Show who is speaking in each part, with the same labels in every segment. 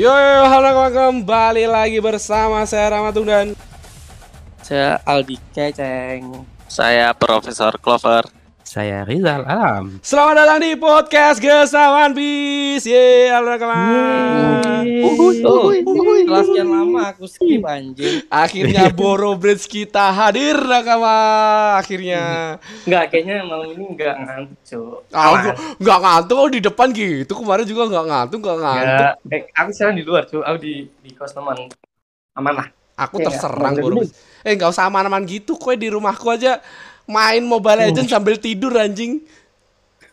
Speaker 1: Yo, yo, halo kembali lagi bersama saya Ramatung dan
Speaker 2: Saya Aldi Keceng.
Speaker 3: Saya Profesor Clover.
Speaker 4: Saya Rizal Alam.
Speaker 1: Selamat datang di podcast One Piece Yeay, halo kawan
Speaker 2: Uhuy, uhuy, uhuy. Setelah sekian lama aku skip anjing.
Speaker 1: Akhirnya Boro Bridge kita hadir nakama Akhirnya
Speaker 2: Enggak, kayaknya malam ini enggak ngantuk, Cuk.
Speaker 1: ah, gua Nggak ngantuk oh di depan gitu Kemarin juga nggak ngantuk nggak ngantuk
Speaker 2: Ya, eh, aku sekarang di luar, Cuk. Aku di di kos teman. Aman lah.
Speaker 1: Aku
Speaker 2: Iya,
Speaker 1: terserang
Speaker 2: nggak
Speaker 1: Boro Eh nggak usah aman-aman gitu Kue di rumahku aja Main Mobile Legends sambil tidur anjing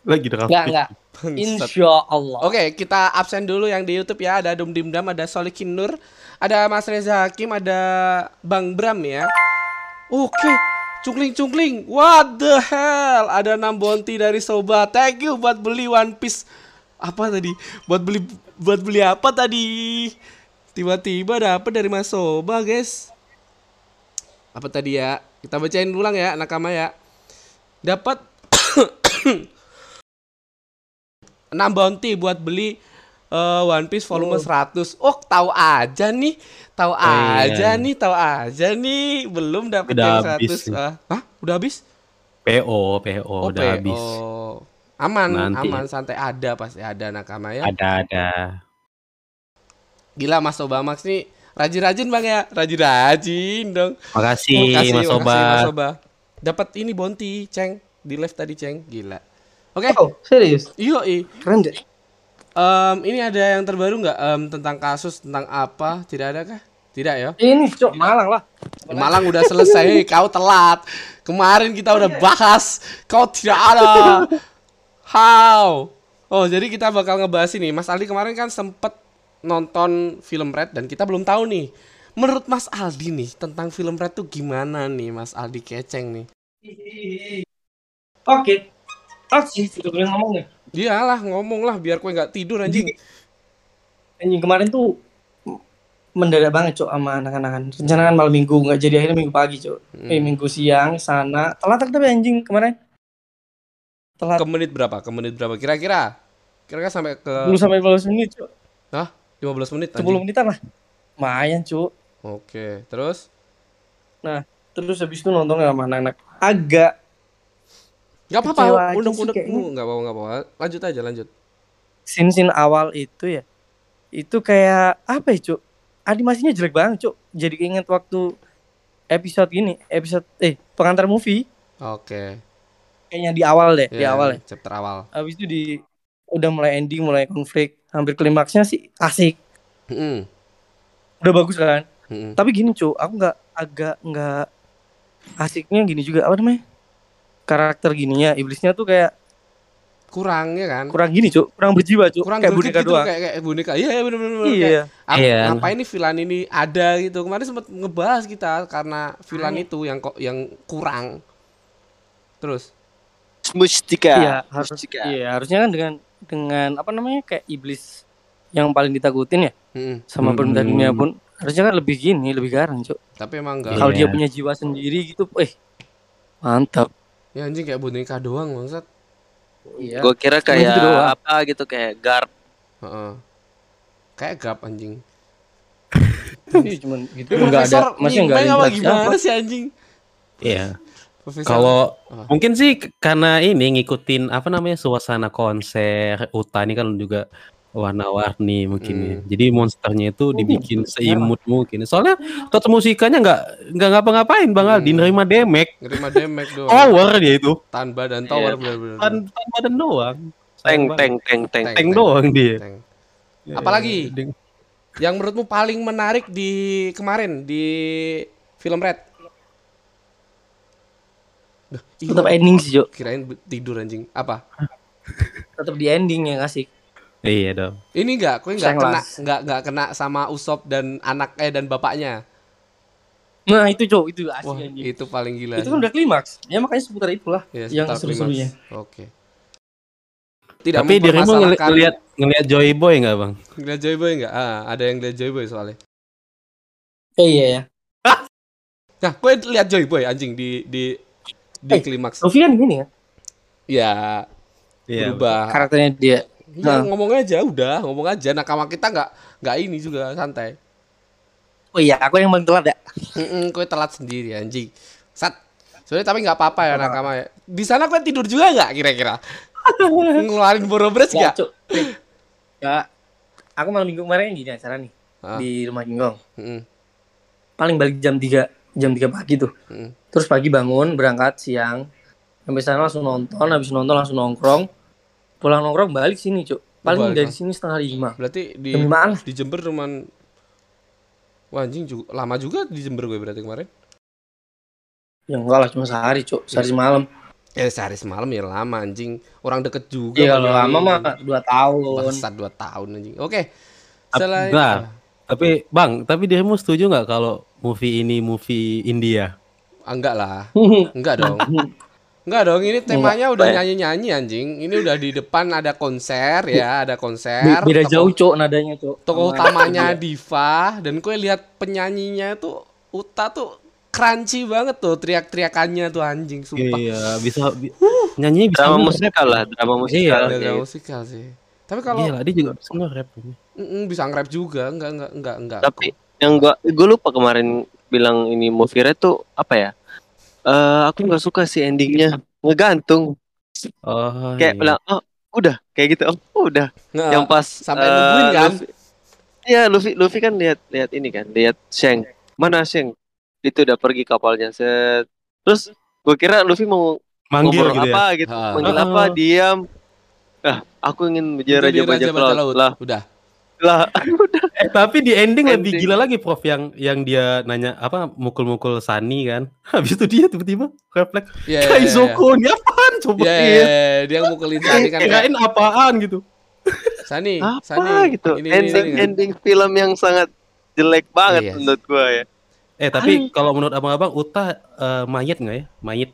Speaker 4: Lagi dekat.
Speaker 2: Enggak, enggak. Insya Allah.
Speaker 1: Oke, kita absen dulu yang di YouTube ya. Ada Dum Dimdam, ada Solikin Nur, ada Mas Reza Hakim, ada Bang Bram ya. Oke, cungling cungling. What the hell? Ada 6 bounty dari Soba. Thank you buat beli One Piece. Apa tadi? Buat beli buat beli apa tadi? Tiba-tiba dapet dari Mas Soba, guys. Apa tadi ya? Kita bacain ulang ya, nakama ya. Dapat 6 bounty buat beli eh, One Piece volume 100. Oh, tahu aja nih. Tahu
Speaker 4: iya.
Speaker 1: aja nih, tahu aja nih. Belum dapat yang
Speaker 4: habis
Speaker 1: 100.
Speaker 4: nih.
Speaker 1: Ah, Hah? Udah habis?
Speaker 4: PO, PO
Speaker 1: Oh,
Speaker 4: udah
Speaker 1: PO.
Speaker 4: habis.
Speaker 1: Aman,
Speaker 4: Nanti.
Speaker 1: aman, santai ada pasti ada nakama ya.
Speaker 4: Ada ada.
Speaker 1: Gila Mas Obamax nih rajin-rajin Bang ya. Rajin-rajin dong.
Speaker 4: Makasih,
Speaker 1: Makasih,
Speaker 4: Mas
Speaker 1: makasih,
Speaker 4: Sobat.
Speaker 1: Mas Soba. Dapat ini bounty, Ceng. Di live tadi, Ceng. Gila. Oke.
Speaker 2: Oh, serius?
Speaker 1: Iyo, i.
Speaker 2: Keren deh.
Speaker 1: Em, ini ada yang terbaru nggak Em, tentang kasus tentang apa? Tidak ada kah? Tidak ya?
Speaker 2: Ini, Cuk, Malang lah.
Speaker 1: Malang udah selesai, kau telat. Kemarin kita udah bahas, kau tidak ada. How? Oh, jadi kita bakal ngebahas ini. Mas Aldi kemarin kan sempet nonton film Red dan kita belum tahu nih. Menurut Mas Aldi nih tentang film Red tuh gimana nih, Mas Aldi Keceng nih?
Speaker 2: Oke. Oh, sih, itu boleh ngomong nih.
Speaker 1: Iyalah, ngomong lah biar kue nggak tidur anjing.
Speaker 2: Anjing kemarin tuh mendadak banget cok sama anak-anakan. Rencana kan malam minggu nggak jadi akhirnya minggu pagi cok.
Speaker 1: Hmm.
Speaker 2: Eh minggu siang sana telat tapi anjing kemarin. Telat
Speaker 1: Ke menit berapa? Ke menit berapa? Kira-kira? Kira-kira sampai ke
Speaker 2: 10 sampai 15 menit cok.
Speaker 1: Hah? 15 menit
Speaker 2: 10
Speaker 1: anjing.
Speaker 2: menitan lah. Lumayan cok.
Speaker 1: Oke, terus
Speaker 2: Nah terus habis itu nonton sama anak-anak. Agak
Speaker 1: Gak
Speaker 2: Kecewa
Speaker 1: apa-apa, undang-undang
Speaker 2: sih kayaknya.
Speaker 1: Gak apa-apa, gak apa-apa. Lanjut aja, lanjut.
Speaker 2: scene-scene awal itu ya. Itu kayak apa ya cok? Animasinya jelek banget cok. Jadi inget waktu episode gini. Episode eh pengantar movie.
Speaker 1: Oke.
Speaker 2: Kayaknya di awal deh. di
Speaker 1: Ya,
Speaker 2: awal ya.
Speaker 1: Chapter awal.
Speaker 2: Habis itu di udah mulai ending, mulai konflik, hampir klimaksnya sih asik,
Speaker 1: Mm-mm.
Speaker 2: udah bagus kan.
Speaker 1: Mm-mm.
Speaker 2: Tapi gini cu, aku nggak agak nggak asiknya gini juga apa namanya? Karakter gininya, iblisnya tuh kayak
Speaker 1: Kurang ya kan?
Speaker 2: kurang gini cu, kurang berjiwa cu,
Speaker 1: Kurang
Speaker 2: kayak boneka
Speaker 1: gitu,
Speaker 2: doang.
Speaker 1: Kayak, kayak boneka. Iya, iya bener-bener.
Speaker 2: Iya.
Speaker 1: Apa,
Speaker 4: Iya.
Speaker 1: Ngapain nih villain ini ada gitu. Kemarin sempat ngebahas kita karena villain
Speaker 2: Makanya.
Speaker 1: itu yang kok yang kurang. Terus.
Speaker 3: Mustika.
Speaker 2: Iya, harus
Speaker 3: Mustika.
Speaker 2: iya, harusnya kan dengan dengan apa namanya kayak iblis yang paling ditakutin ya
Speaker 1: Mm-mm.
Speaker 2: sama
Speaker 4: Hmm.
Speaker 2: pemerintah dunia pun harusnya kan lebih gini, lebih garang cu.
Speaker 1: Tapi emang enggak.
Speaker 4: Iya.
Speaker 2: Kalau dia punya jiwa sendiri gitu, eh mantap.
Speaker 1: Ya anjing kayak boneka doang bangsat.
Speaker 2: Iya.
Speaker 3: Gue kira
Speaker 2: gitu
Speaker 3: kayak
Speaker 2: doang.
Speaker 3: apa gitu kayak guard.
Speaker 1: Heeh. Kayak gap anjing.
Speaker 2: Iya, cuman gitu. Enggak ada, masih enggak ada
Speaker 1: gimana sih anjing?
Speaker 4: Iya. Kalau
Speaker 1: Apa?
Speaker 4: mungkin sih karena ini ngikutin apa namanya suasana konser Uta ini kan juga warna-warni mungkin ya.
Speaker 1: Hmm.
Speaker 4: Jadi monsternya itu dibikin
Speaker 2: betul.
Speaker 4: seimut mungkin. Soalnya total musikanya nggak nggak ngapa-ngapain Bang Aldi
Speaker 1: Hmm.
Speaker 4: nerima damage.
Speaker 1: Nerima damage doang.
Speaker 4: Power dia itu.
Speaker 1: Tanpa dan tower
Speaker 3: Iya.
Speaker 1: bener-bener.
Speaker 4: Tan tan badan doang.
Speaker 3: Tank, tank, tank. Tank.
Speaker 1: Tank
Speaker 4: doang dia.
Speaker 1: Tank. Apalagi?
Speaker 4: deng-
Speaker 1: Yang menurutmu paling menarik di kemarin di film Red? Duh,
Speaker 2: Tetap ending sih, Cuk.
Speaker 1: kirain tidur anjing. Apa?
Speaker 2: Tetap di ending yang asik.
Speaker 5: Iya dong.
Speaker 1: Ini enggak, kowe enggak kena enggak enggak kena sama Usop dan anak eh dan bapaknya.
Speaker 2: Nah, itu, Cuk, itu asik
Speaker 1: Wah,
Speaker 2: anjing.
Speaker 1: itu paling gila.
Speaker 2: Itu kan udah klimaks. Ya makanya seputar itulah
Speaker 1: Ya,
Speaker 2: yang seru-serunya.
Speaker 1: Oke. Tidak
Speaker 5: Tapi dirimu
Speaker 1: mempermasalahkan-
Speaker 5: ngelihat ngelihat Joy Boy nggak bang?
Speaker 1: ngeliat Joy Boy enggak? Ah, ada yang lihat Joy Boy soalnya.
Speaker 2: Eh, iya ya.
Speaker 1: Nah, gue lihat Joy Boy anjing di di di
Speaker 2: Eh,
Speaker 1: klimaks.
Speaker 2: Luffy kan gini ya.
Speaker 1: Ya,
Speaker 5: Iya.
Speaker 1: berubah.
Speaker 2: Karakternya dia.
Speaker 1: Ya,
Speaker 2: Nah.
Speaker 1: ngomong aja udah, ngomong aja. Nakama kita nggak nggak ini juga santai.
Speaker 2: Oh iya, aku yang paling telat ya.
Speaker 1: Mm kue telat sendiri anjing. Sat. Soalnya tapi nggak apa-apa ya nakama ya. Di sana kue tidur juga nggak kira-kira? Ngeluarin borobres
Speaker 2: Ya,
Speaker 1: nggak?
Speaker 2: Ya, aku malam minggu kemarin gini acara nih
Speaker 1: Ah.
Speaker 2: di rumah Kinggong.
Speaker 1: Mm-mm,
Speaker 2: Paling balik jam 3 jam 3 pagi tuh.
Speaker 1: mm.
Speaker 2: Terus pagi bangun berangkat siang. Sampai sana langsung nonton, habis nonton langsung nongkrong. Pulang nongkrong balik sini, Cuk. Paling
Speaker 1: balik,
Speaker 2: dari sini setengah lima.
Speaker 1: Berarti di
Speaker 2: lah.
Speaker 1: di Jember cuman Wah anjing juga, lama juga di Jember gue berarti kemarin.
Speaker 2: Ya enggak lah, cuma sehari, Cuk. Sehari semalam.
Speaker 1: Eh sehari semalam ya lama anjing. Orang deket juga.
Speaker 2: Iya, kalau lama mah 2 tahun.
Speaker 1: Bangsat 2 tahun anjing. Oke.
Speaker 5: Ap-
Speaker 1: Selain
Speaker 5: Nah, tapi bang, tapi dirimu setuju nggak kalau movie ini movie India?
Speaker 1: Ah, enggak lah. Enggak dong. Enggak dong, ini temanya udah nyanyi-nyanyi anjing. Ini udah di depan ada konser ya, ada konser.
Speaker 2: Be- Beda
Speaker 1: Tokoh-
Speaker 2: jauh, Cuk, nadanya, Cuk.
Speaker 1: Tokoh utamanya Diva dan kue lihat penyanyinya tuh Uta tuh crunchy banget tuh teriak-teriakannya tuh anjing sumpah.
Speaker 5: Iya, bisa bi- nyanyi bisa
Speaker 3: Drama musikal lah, drama musikal.
Speaker 1: Ada
Speaker 3: Iya.
Speaker 1: drama musikal sih. Tapi kalau
Speaker 5: Gila, dia juga bisa nge-rap.
Speaker 1: mm, bisa nge-rap juga, enggak enggak enggak enggak.
Speaker 3: Tapi yang gua gua lupa kemarin bilang ini movie Red tuh apa ya? Eh aku nggak suka sih endingnya ngegantung
Speaker 5: Oh,
Speaker 3: kayak
Speaker 5: iya.
Speaker 3: bilang oh udah kayak gitu oh udah
Speaker 1: Nggak,
Speaker 3: yang pas
Speaker 1: sampai
Speaker 3: eh,
Speaker 1: nungguin kan?
Speaker 3: Luffy- Iya Luffy Luffy kan lihat lihat ini kan lihat Sheng mana Sheng itu udah pergi kapalnya set terus gue kira Luffy mau
Speaker 5: manggil gitu ya.
Speaker 3: apa gitu
Speaker 1: Ah.
Speaker 3: manggil
Speaker 5: Ah.
Speaker 3: apa diam ah aku ingin menjadi
Speaker 1: Jadi
Speaker 3: raja bajak
Speaker 1: bajak
Speaker 3: laut lah
Speaker 1: Udah.
Speaker 3: Lah
Speaker 5: Eh, tapi di ending, lebih
Speaker 3: Ending.
Speaker 5: gila lagi Prof yang yang dia nanya apa mukul-mukul Sunny kan. Habis itu dia tiba-tiba refleks
Speaker 1: Iya. iya, iya,
Speaker 5: Kaizoko ini apaan coba
Speaker 1: Iya, iya, iya. dia mukulin Sani kan kayak,
Speaker 5: Kirain apaan gitu.
Speaker 1: Sani,
Speaker 3: apa
Speaker 1: Sani.
Speaker 3: gitu
Speaker 1: Ini, ini,
Speaker 3: ending
Speaker 1: ini, kan.
Speaker 3: ending film yang sangat jelek banget
Speaker 1: Iya.
Speaker 3: menurut gua ya
Speaker 5: Eh tapi kalau menurut abang-abang Uta eh, mayat nggak ya? Mayat?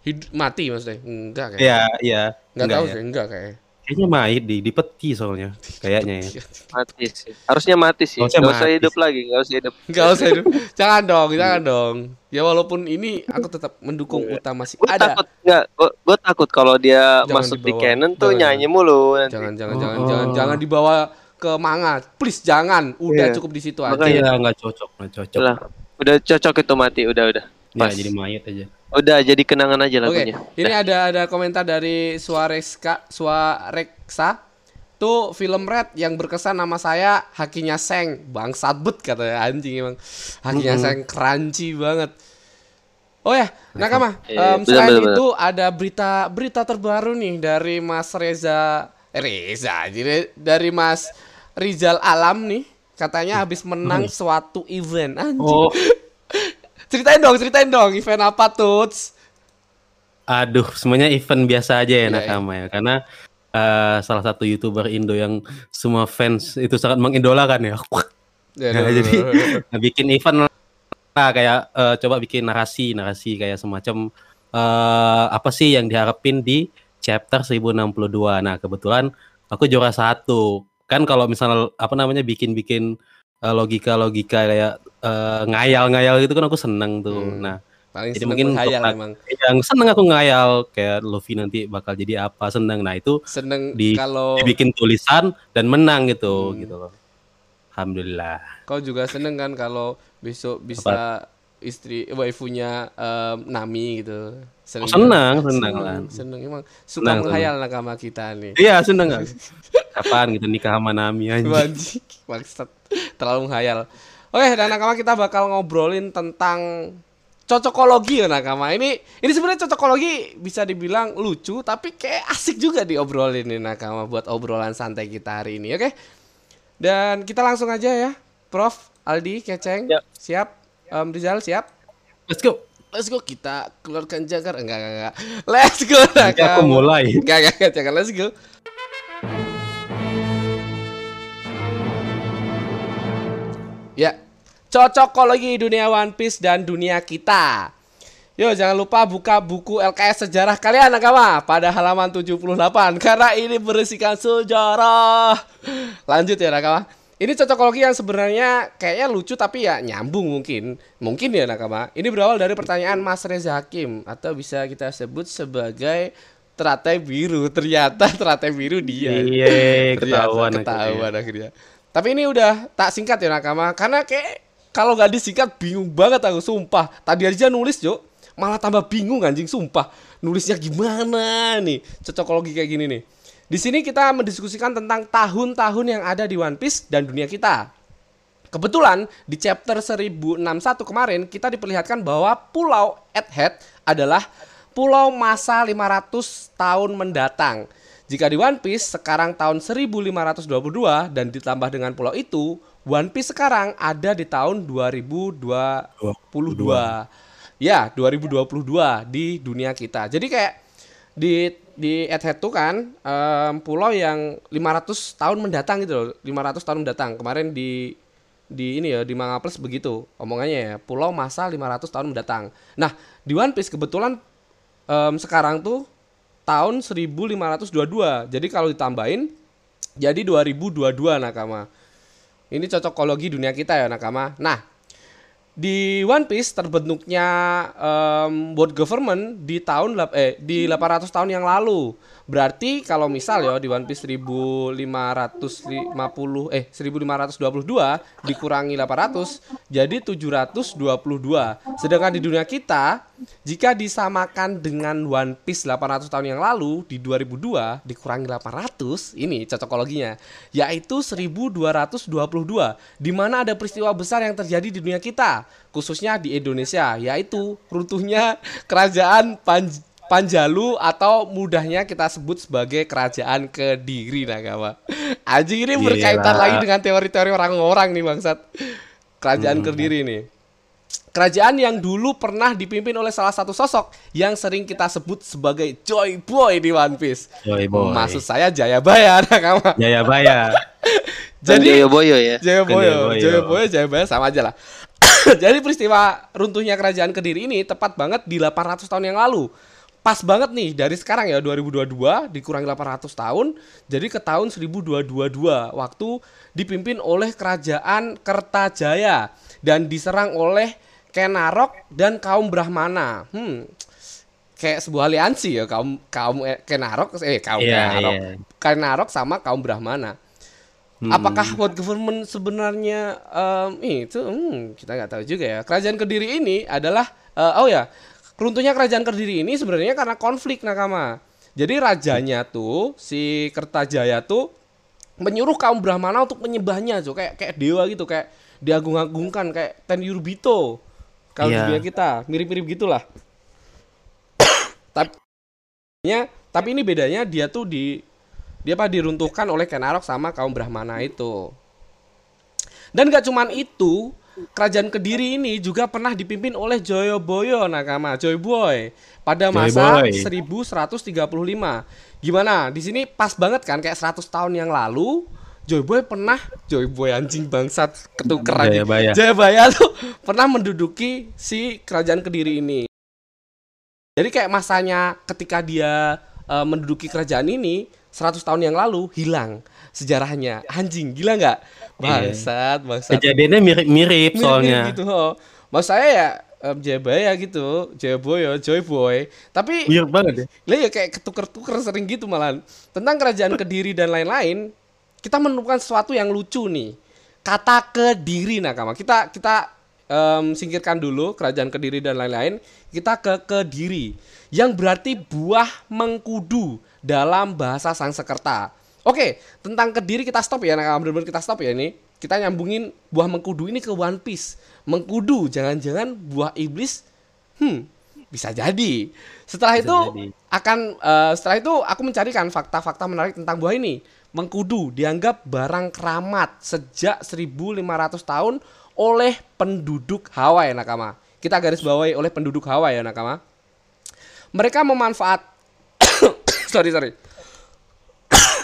Speaker 1: Hid- mati maksudnya? Enggak kayak.
Speaker 5: Iya, iya.
Speaker 1: Enggak tahu
Speaker 5: ya.
Speaker 1: sih, enggak kayak.
Speaker 5: Kayaknya mayat di di peti soalnya. Kayaknya ya.
Speaker 3: mati sih harusnya mati sih
Speaker 5: Harusnya
Speaker 3: nggak usah
Speaker 5: mati
Speaker 3: hidup
Speaker 5: sih.
Speaker 3: lagi nggak usah hidup
Speaker 1: Enggak usah itu. Jangan dong, jangan dong. Ya walaupun ini aku tetap mendukung Uta masih
Speaker 3: Gue
Speaker 1: ada.
Speaker 3: takut nggak, gue takut kalau dia
Speaker 1: Jangan
Speaker 3: masuk di
Speaker 1: dibawa.
Speaker 3: canon tuh
Speaker 1: Jangan,
Speaker 3: nyanyi mulu nanti.
Speaker 1: Jangan jangan
Speaker 5: Oh,
Speaker 1: jangan jangan jangan dibawa ke manga. Please jangan. Udah
Speaker 3: Iya.
Speaker 1: cukup di situ aja.
Speaker 3: Makanya-
Speaker 5: Iya, nggak cocok, nggak cocok.
Speaker 3: Lah, udah cocok itu mati, udah udah.
Speaker 5: Ya,
Speaker 3: Pas.
Speaker 5: jadi mayat aja.
Speaker 3: Udah jadi kenangan aja lagunya.
Speaker 1: ini ada ada komentar dari Suareksa Suareksa. Tuh film Red yang berkesan nama saya Hakinya Seng. Bangsat bet katanya anjing emang. Hakinya Seng crunchy banget. Oh ya, Nakama.
Speaker 3: Iya,
Speaker 1: em,
Speaker 3: benar,
Speaker 1: selain
Speaker 3: benar,
Speaker 1: itu ada berita berita terbaru nih dari Mas Reza eh, Reza, jadi dari Mas Rizal Alam nih. Katanya habis menang suatu event. Anjing.
Speaker 5: Oh,
Speaker 1: Ceritain dong, ceritain dong event apa tuh?
Speaker 5: aduh, semuanya event biasa aja ya
Speaker 1: Iya,
Speaker 5: Nakama ya. Karena eh, salah satu youtuber Indo yang semua fans itu sangat mengidolakan ya. Nah, jadi Nah, bikin event lah kayak eh, coba bikin narasi narasi kayak semacam eh apa sih yang diharapin di chapter 1062 nah kebetulan aku juara satu kan kalau misalnya apa namanya bikin-bikin logika logika kayak eh, ngayal-ngayal gitu kan aku seneng tuh
Speaker 1: Hmm.
Speaker 5: nah
Speaker 1: paling
Speaker 5: Jadi
Speaker 1: seneng
Speaker 5: mungkin untuk-
Speaker 1: emang.
Speaker 5: yang seneng aku ngayal kayak Luffy nanti bakal jadi apa seneng nah itu
Speaker 1: Seneng
Speaker 5: Di-
Speaker 1: kalau
Speaker 5: dibikin tulisan dan menang gitu
Speaker 1: Hmm.
Speaker 5: gitu loh alhamdulillah
Speaker 1: kau juga seneng kan kalau besok bisa istri waifunya em, Nami gitu. Seneng,
Speaker 5: Oh, senang,
Speaker 1: juga.
Speaker 5: senang lah.
Speaker 1: seneng emang suka
Speaker 5: Senang,
Speaker 1: menghayal nakama kita nih.
Speaker 5: iya seneng kan kapan gitu nikah sama Nami anjing
Speaker 1: Anjing, maksud terlalu menghayal. Oke, dan nakama kita bakal ngobrolin tentang cocokologi ya nakama. Ini ini sebenarnya cocokologi bisa dibilang lucu tapi kayak asik juga diobrolin nih nakama buat obrolan santai kita hari ini, oke? Dan kita langsung aja ya, Prof, Aldi, Keceng,
Speaker 3: Ya.
Speaker 1: siap, Em, Rizal siap.
Speaker 5: Let's go.
Speaker 1: Let's go kita keluarkan jangkar enggak enggak enggak. Let's go
Speaker 5: Nanti aku
Speaker 1: Nakama.
Speaker 5: mulai.
Speaker 1: Enggak enggak enggak jangan let's go. Cocokologi dunia One Piece dan dunia kita. Yo, jangan lupa buka buku LKS sejarah kalian Nakama pada halaman 78 karena ini berisikan sejarah. Lanjut ya Nakama. Ini cocokologi yang sebenarnya kayaknya lucu tapi ya nyambung mungkin. Mungkin ya Nakama. Ini berawal dari pertanyaan Mas Reza Hakim atau bisa kita sebut sebagai teratai biru. Ternyata teratai biru dia.
Speaker 5: Iya, ketahuan
Speaker 1: ketahuan akhirnya. Tapi ini udah tak singkat ya Nakama karena kayak kalau nggak disingkat bingung banget aku sumpah. Tadi aja nulis Jo, malah tambah bingung anjing sumpah. Nulisnya gimana nih? Cocokologi kayak gini nih. Di sini kita mendiskusikan tentang tahun-tahun yang ada di One Piece dan dunia kita. Kebetulan di chapter 1061 kemarin kita diperlihatkan bahwa Pulau Egghead adalah pulau masa 500 tahun mendatang. Jika di One Piece sekarang tahun 1522 dan ditambah dengan pulau itu, One Piece sekarang ada di tahun 2022. Ya, 2022 di dunia kita. Jadi kayak di di Egghead tuh kan em, pulau yang 500 tahun mendatang gitu loh. 500 tahun mendatang. Kemarin di di ini ya di Manga Plus begitu omongannya ya pulau masa 500 tahun mendatang. Nah di One Piece kebetulan em, sekarang tuh tahun 1522 jadi kalau ditambahin jadi 2022 nakama. Ini cocokologi dunia kita ya nakama. Nah di One Piece terbentuknya em, world government di tahun eh di 800 tahun yang lalu. Berarti kalau misal ya di One Piece 1550 eh 1522 dikurangi 800 jadi 722. Sedangkan di dunia kita jika disamakan dengan One Piece 800 tahun yang lalu di 2002 dikurangi 800 ini cocokologinya yaitu 1222 di mana ada peristiwa besar yang terjadi di dunia kita khususnya di Indonesia yaitu runtuhnya kerajaan Panj Panjalu atau mudahnya kita sebut sebagai kerajaan Kediri Nagawa. Anjing ini
Speaker 5: Gila.
Speaker 1: berkaitan lagi dengan teori-teori orang-orang nih bangsat. Kerajaan Kediri nih. Kerajaan yang dulu pernah dipimpin oleh salah satu sosok yang sering kita sebut sebagai Joy Boy di One Piece.
Speaker 5: Joy Boy.
Speaker 1: Maksud saya Jayabaya Nakama.
Speaker 5: Jayabaya.
Speaker 1: Jadi
Speaker 3: Joyo Boyo ya.
Speaker 1: Jayabaya,
Speaker 5: Jayabaya.
Speaker 1: Jayabaya, Jayabaya sama aja lah. Jadi peristiwa runtuhnya kerajaan Kediri ini tepat banget di 800 tahun yang lalu. Pas banget nih dari sekarang ya 2022 dikurangi 800 tahun jadi ke tahun 1222 waktu dipimpin oleh kerajaan Kertajaya dan diserang oleh Kenarok dan kaum Brahmana. Hmm. Kayak sebuah aliansi ya kaum kaum eh, Kenarok eh kaum
Speaker 5: Iya,
Speaker 1: Kenarok.
Speaker 5: iya.
Speaker 1: Kenarok sama kaum Brahmana.
Speaker 5: Hmm.
Speaker 1: Apakah world government sebenarnya em, itu hmm, kita nggak tahu juga ya. Kerajaan Kediri ini adalah eh, oh ya runtuhnya kerajaan Kediri ini sebenarnya karena konflik nakama. Jadi rajanya tuh si Kertajaya tuh menyuruh kaum Brahmana untuk menyembahnya tuh kayak kayak dewa gitu kayak diagung-agungkan kayak Ten Yurbito kalau di
Speaker 5: Iya.
Speaker 1: dunia kita mirip-mirip gitulah. tapi tapi ini bedanya dia tuh di dia apa diruntuhkan oleh Kenarok sama kaum Brahmana itu. Dan gak cuman itu, kerajaan Kediri ini juga pernah dipimpin oleh Joyoboyo Nakama, Joy Boy pada
Speaker 5: Joy
Speaker 1: masa
Speaker 5: Boy.
Speaker 1: 1135. Gimana? Di sini pas banget kan kayak 100 tahun yang lalu Joy Boy pernah Joy Boy anjing bangsat ketuker lagi.
Speaker 5: Jayabaya.
Speaker 1: Jayabaya tuh pernah menduduki si kerajaan Kediri ini. Jadi kayak masanya ketika dia eh, menduduki kerajaan ini 100 tahun yang lalu hilang sejarahnya. Anjing, gila nggak? Bangsat, bangsat.
Speaker 5: Kejadiannya mirip-mirip soalnya.
Speaker 1: gitu. Oh. Maksud saya ya em, Jayabaya gitu, Jayaboyo, Joy Boy. Tapi
Speaker 5: Mirip banget ya.
Speaker 1: lah ya kayak ketuker-tuker sering gitu malah. Tentang kerajaan Kediri dan lain-lain, kita menemukan sesuatu yang lucu nih. Kata Kediri Nakama. Kita kita em, singkirkan dulu kerajaan Kediri dan lain-lain. Kita ke Kediri yang berarti buah mengkudu dalam bahasa Sangsekerta. Oke, tentang Kediri kita stop ya, Nakama. Bener-bener kita stop ya ini. Kita nyambungin buah mengkudu ini ke One Piece. Mengkudu, jangan-jangan buah iblis. Hmm, bisa jadi. Setelah
Speaker 5: Bisa
Speaker 1: itu
Speaker 5: jadi.
Speaker 1: akan eh, setelah itu aku mencarikan fakta-fakta menarik tentang buah ini. mengkudu dianggap barang keramat sejak 1500 tahun oleh penduduk Hawaii nakama. Kita garis bawahi oleh penduduk Hawaii ya nakama. Mereka memanfaat sorry sorry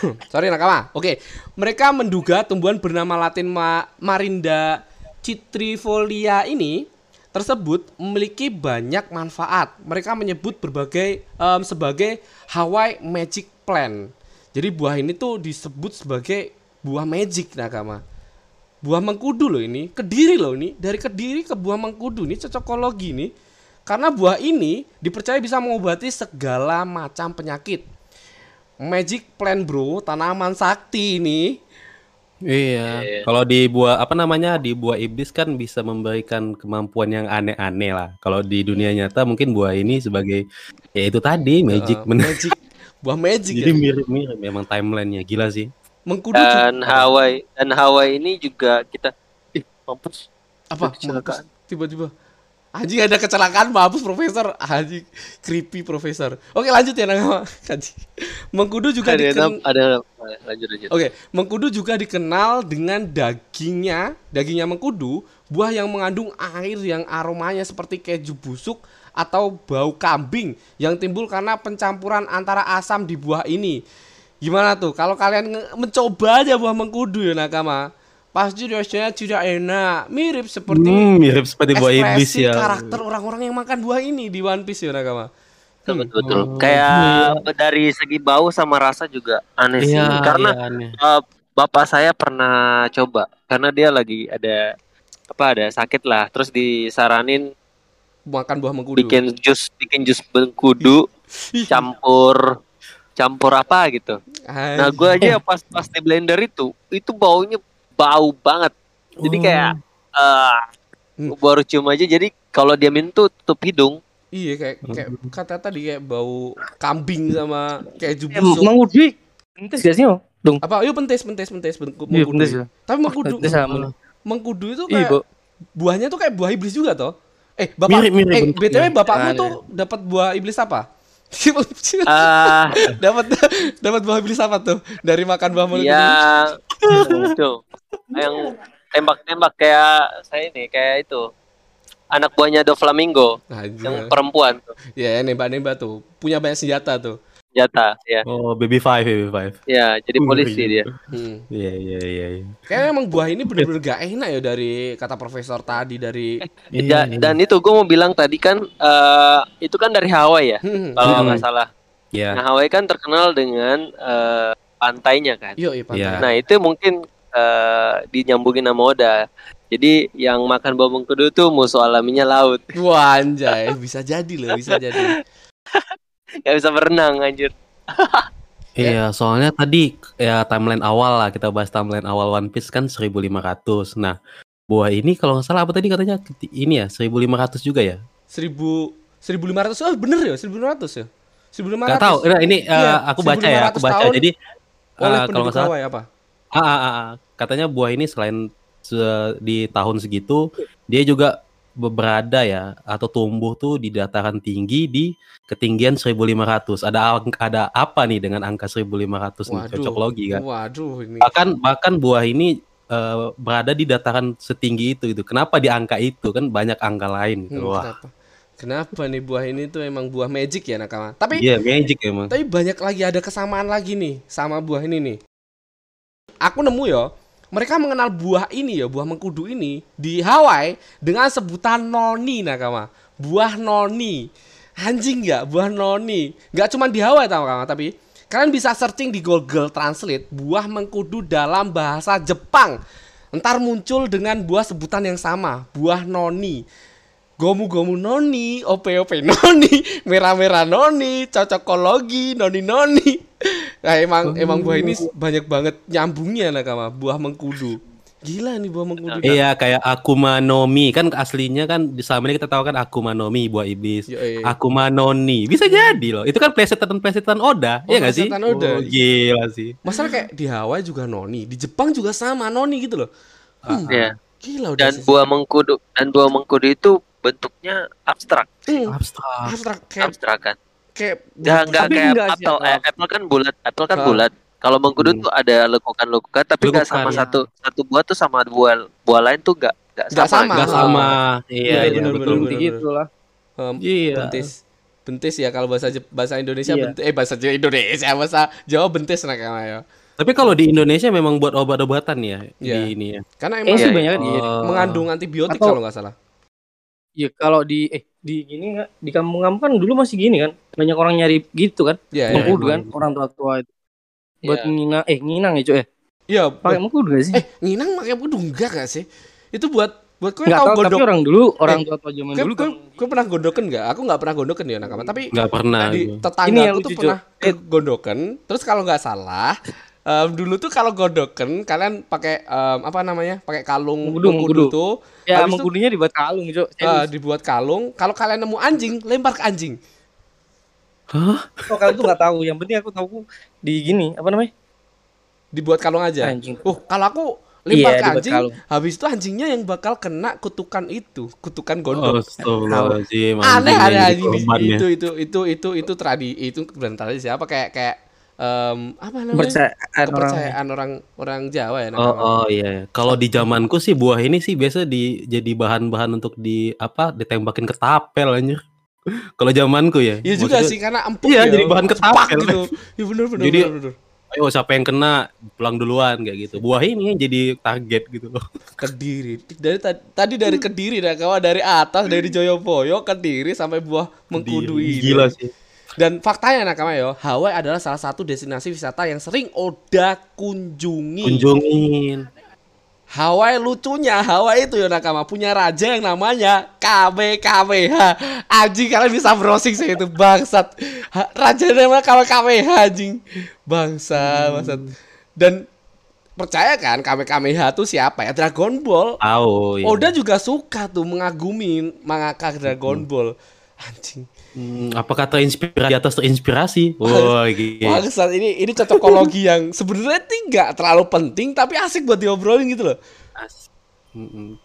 Speaker 1: sorry nakama. Oke, mereka menduga tumbuhan bernama Latin Ma- Marinda citrifolia ini tersebut memiliki banyak manfaat. Mereka menyebut berbagai em, sebagai Hawaii Magic Plant. Jadi buah ini tuh disebut sebagai buah magic nakama. Buah mengkudu loh ini, kediri loh ini, dari kediri ke buah mengkudu ini cocokologi nih. Karena buah ini dipercaya bisa mengobati segala macam penyakit. Magic plant bro, tanaman sakti ini.
Speaker 5: Iya. Kalau di buah apa namanya di buah iblis kan bisa memberikan kemampuan yang aneh-aneh lah. Kalau di dunia nyata mungkin buah ini sebagai ya itu tadi magic bener.
Speaker 1: magic, buah magic
Speaker 5: Jadi
Speaker 1: ya.
Speaker 5: mirip-mirip memang timelinenya gila sih.
Speaker 1: Mengkudu juga-
Speaker 3: Dan Hawaii dan Hawaii ini juga kita ih mampus
Speaker 1: apa
Speaker 3: kecelakaan.
Speaker 1: mampus tiba-tiba anjing ada kecelakaan mampus profesor. Anjing creepy profesor. Oke lanjut ya anjing. Mengkudu juga
Speaker 3: ada
Speaker 1: diken...
Speaker 3: ada lanjut lanjut.
Speaker 1: oke mengkudu juga dikenal dengan dagingnya dagingnya mengkudu buah yang mengandung air yang aromanya seperti keju busuk atau bau kambing yang timbul karena pencampuran antara asam di buah ini. Gimana tuh? Kalau kalian mencoba aja buah mengkudu ya nakama pasti rasanya tidak enak mirip seperti
Speaker 5: Hmm, mirip seperti buah iblis
Speaker 1: ekspresi
Speaker 5: ya.
Speaker 1: karakter orang-orang yang makan buah ini di One Piece ya Nakama.
Speaker 3: Betul, betul, betul. Kayak dari segi bau sama rasa juga aneh sih.
Speaker 5: Iya,
Speaker 3: Karena
Speaker 5: iya, aneh.
Speaker 3: uh, bapak saya pernah coba karena dia lagi ada apa ada sakit lah terus disaranin
Speaker 1: Makan buah mengkudu.
Speaker 3: bikin jus bikin jus bengkudu
Speaker 1: Ih,
Speaker 3: campur campur apa gitu nah gue aja pas pas di blender itu itu baunya bau banget jadi kayak eh
Speaker 1: Hmm.
Speaker 3: baru cium aja jadi kalau dia minum tuh tutup hidung
Speaker 1: Iya kayak kayak kata tadi kayak bau kambing sama keju
Speaker 2: Eh,
Speaker 1: busuk.
Speaker 2: Mang Udwi, pentas gak sih oh? Dong.
Speaker 1: Apa? Yuk pentes pentes pentes mengku-
Speaker 2: Iya, ya.
Speaker 1: Tapi mengkudu
Speaker 2: Pentas sama.
Speaker 1: mengkudu itu
Speaker 2: Iya,
Speaker 1: kayak
Speaker 2: Bo.
Speaker 1: buahnya tuh kayak buah iblis juga toh. Eh, bapak
Speaker 5: Mirip-mirip
Speaker 1: eh
Speaker 5: bentuknya.
Speaker 1: BTW bapakmu
Speaker 2: Ada.
Speaker 1: tuh dapat buah iblis apa?
Speaker 3: ah
Speaker 1: dapat dapat buah iblis apa tuh dari makan buah mengkudu?
Speaker 3: ya itu yang tembak-tembak kayak saya ini kayak itu anak buahnya Do Flamingo
Speaker 1: Anjing.
Speaker 3: yang perempuan tuh
Speaker 1: Ya, nembak-nembak tuh. Punya banyak senjata tuh.
Speaker 3: jata ya
Speaker 5: Oh, baby five, baby five.
Speaker 3: ya jadi
Speaker 5: Uh,
Speaker 3: polisi
Speaker 5: iya.
Speaker 3: dia
Speaker 1: Hmm.
Speaker 5: Iya, iya, iya. iya.
Speaker 1: Kayaknya emang buah ini bener-bener gak enak ya dari kata profesor tadi dari
Speaker 3: Da- dan itu gue mau bilang tadi kan eh, itu kan dari Hawaii ya
Speaker 1: Hmm.
Speaker 3: kalau
Speaker 5: Hmm.
Speaker 3: nggak salah
Speaker 5: Iya.
Speaker 3: nah Hawaii kan terkenal dengan eh, pantainya kan
Speaker 1: Yuk, iya, pantai.
Speaker 5: Iya.
Speaker 3: nah itu mungkin eh, dinyambungin sama Oda jadi yang makan buah mengkudu tuh musuh alaminya laut
Speaker 1: Wah, anjay, bisa jadi loh, bisa jadi.
Speaker 3: nggak bisa berenang anjir
Speaker 5: Iya, soalnya tadi ya timeline awal lah kita bahas timeline awal One Piece kan 1500. Nah, buah ini kalau nggak salah apa tadi katanya ini ya 1500 juga ya?
Speaker 1: 1000 1500. Oh, bener ya, 1500 ya. 1500.
Speaker 5: Gak tahu. Nah, ini eh,
Speaker 1: Iya,
Speaker 5: aku baca ya, aku
Speaker 1: 1500
Speaker 5: baca. Jadi eh, kalau nggak salah
Speaker 1: apa?
Speaker 5: Ah, ah, ah, ah. katanya buah ini selain se- di tahun segitu dia juga be- berada ya atau tumbuh tuh di dataran tinggi di ketinggian 1500. Ada ada apa nih dengan angka 1500 nih cocok logi kan?
Speaker 1: Waduh, ini.
Speaker 5: Bahkan bahkan buah ini eh, berada di dataran setinggi itu gitu. Kenapa di angka itu kan banyak angka lain gitu.
Speaker 1: Hmm,
Speaker 5: Wah.
Speaker 1: kenapa? Kenapa nih buah ini tuh emang buah magic ya nakama? Tapi
Speaker 5: Iya, magic emang.
Speaker 1: tapi banyak lagi ada kesamaan lagi nih sama buah ini nih. Aku nemu ya, mereka mengenal buah ini ya, buah mengkudu ini di Hawaii dengan sebutan noni nakama. Buah noni. Anjing nggak buah noni. Nggak cuma di Hawaii tau kamu, tapi kalian bisa searching di Google Translate buah mengkudu dalam bahasa Jepang. Ntar muncul dengan buah sebutan yang sama, buah noni. Gomu gomu noni, ope ope noni, merah merah noni, cocokologi noni noni. Nah emang emang buah ini banyak banget nyambungnya nakama buah mengkudu. Gila nih buah mengkudu.
Speaker 5: Iya kayak Akuma no Mi kan aslinya kan di sama ini kita tahu kan Akuma no Mi buah iblis.
Speaker 1: Yo, eh.
Speaker 5: Akuma Noni bisa jadi loh. Itu kan plesetan plesetan Oda,
Speaker 1: Oh,
Speaker 5: ya nggak sih?
Speaker 1: Oda.
Speaker 5: Oh, gila sih.
Speaker 1: Masalah kayak di Hawaii juga noni, di Jepang juga sama noni gitu loh. Hmm,
Speaker 3: ya
Speaker 1: Gila udah
Speaker 3: dan
Speaker 1: sih.
Speaker 3: buah mengkudu dan buah mengkudu itu bentuknya abstrak
Speaker 1: Hmm,
Speaker 5: Abstrak.
Speaker 1: abstrak kayak
Speaker 3: abstrak kan
Speaker 1: kayak
Speaker 3: nggak nggak kayak
Speaker 2: enggak sih, Pak.
Speaker 3: eh, apple kan bulat apple kan bulat Kalau mengkudu
Speaker 5: Hmm.
Speaker 3: tuh ada lekukan-lekukan tapi nggak sama
Speaker 5: ya.
Speaker 3: satu satu buah tuh sama buah buah lain tuh nggak nggak
Speaker 1: Nggak
Speaker 3: sama.
Speaker 1: sama.
Speaker 5: Nggak
Speaker 3: gitu.
Speaker 5: sama. Iya,
Speaker 1: Bener,
Speaker 5: iya
Speaker 1: bener,
Speaker 5: betul.
Speaker 2: Seperti gitu lah.
Speaker 1: Em,
Speaker 5: Iya.
Speaker 1: bentis bentis ya kalau bahasa bahasa Indonesia
Speaker 2: Iya.
Speaker 1: bentis eh bahasa Jawa Indonesia bahasa Jawa bentis nakama ya
Speaker 5: Tapi kalau di Indonesia memang buat obat-obatan ya
Speaker 1: Iya.
Speaker 5: di ini ya.
Speaker 1: karena
Speaker 2: Eh
Speaker 1: emang
Speaker 2: sih
Speaker 3: Iya,
Speaker 2: banyak kan iya.
Speaker 5: Oh.
Speaker 1: mengandung antibiotik
Speaker 2: Atau-
Speaker 1: kalau nggak salah
Speaker 2: Ya kalau di eh di gini nggak di kampung-kampung kan dulu masih gini kan banyak orang nyari gitu kan
Speaker 1: Iya, iya.
Speaker 2: mengkudu
Speaker 5: emang.
Speaker 2: kan orang tua-tua itu buat
Speaker 3: Iya.
Speaker 2: nginang eh nginang ya cuy eh
Speaker 1: iya
Speaker 2: pakai mengkudu gak sih
Speaker 1: eh nginang pakai kudu enggak gak sih itu buat buat kau
Speaker 2: nggak
Speaker 1: tahu
Speaker 2: tahu tapi orang dulu orang
Speaker 1: Eh,
Speaker 2: tua-tua zaman
Speaker 1: kau,
Speaker 2: dulu kan
Speaker 1: kau pernah gondoken nggak aku nggak pernah gondoken ya nakama tapi
Speaker 5: Nggak pernah.
Speaker 1: di
Speaker 5: gitu.
Speaker 1: tetangga aku tuh pernah gondoken terus kalau nggak salah em, dulu tuh kalau gondoken kalian pakai em, apa namanya pakai kalung
Speaker 2: Mengkudu, mengkudu.
Speaker 1: tuh.
Speaker 2: Ya
Speaker 1: habis itu-
Speaker 2: mengkudunya dibuat kalung cuy
Speaker 1: eh, dibuat kalung. Kalau kalian nemu anjing lempar ke anjing.
Speaker 5: Hah?
Speaker 2: oh kalau itu nggak tahu? Yang penting aku tahu di gini apa namanya?
Speaker 1: Dibuat kalung aja.
Speaker 2: Anjing.
Speaker 1: Oh kalau aku lempar
Speaker 2: Iya,
Speaker 1: ke anjing
Speaker 2: kalung.
Speaker 1: habis itu anjingnya yang bakal kena kutukan itu kutukan
Speaker 5: Oh,
Speaker 1: gondok.
Speaker 5: Astagfirullahaladzim.
Speaker 1: aneh
Speaker 5: jadi
Speaker 1: anjing. itu itu itu itu itu tradi itu bukan tradisi apa? Kayak kayak em, apa namanya
Speaker 2: kepercayaan orang
Speaker 1: kepercayaan orang orang Jawa ya
Speaker 5: Oh, oh iya. Kalau di zamanku sih buah ini sih biasa di jadi bahan-bahan untuk di apa ditembakin ke tapel anjir. Kalau zamanku ya.
Speaker 1: Iya juga sih karena empuk
Speaker 5: Iya,
Speaker 1: ya.
Speaker 5: jadi bahan ketapel.
Speaker 1: gitu. Iya benar benar
Speaker 5: Jadi-
Speaker 1: benar, benar.
Speaker 5: Ayo siapa yang kena pulang duluan kayak gitu. Buah ini jadi target gitu loh.
Speaker 1: Kediri. Dari ta- tadi dari Kediri dah kawan dari atas dari Joyoboyo Kediri sampai buah Mengkudu ini.
Speaker 5: Gila sih.
Speaker 1: Dan faktanya nakama yo, Hawaii adalah salah satu destinasi wisata yang sering Oda kunjungi.
Speaker 5: Kunjungin.
Speaker 1: Hawaii lucunya Hawaii itu ya nakama punya raja yang namanya KWKWH. Anjing kalian bisa browsing sih itu bangsat. Ha- Raja namanya KWKWH anjing. Bangsa, bangsat. Dan percaya kan KWKWH itu siapa ya? Dragon Ball.
Speaker 5: Tahu. iya.
Speaker 1: Oda juga suka tuh mengagumi mangaka Dragon Ball. Anjing.
Speaker 5: Hmm, apakah terinspirasi atas terinspirasi? Wah, gitu.
Speaker 1: Bangsat ini ini cocokologi yang sebenarnya nggak terlalu penting tapi asik buat diobrolin gitu loh.
Speaker 5: As- Mm-mm.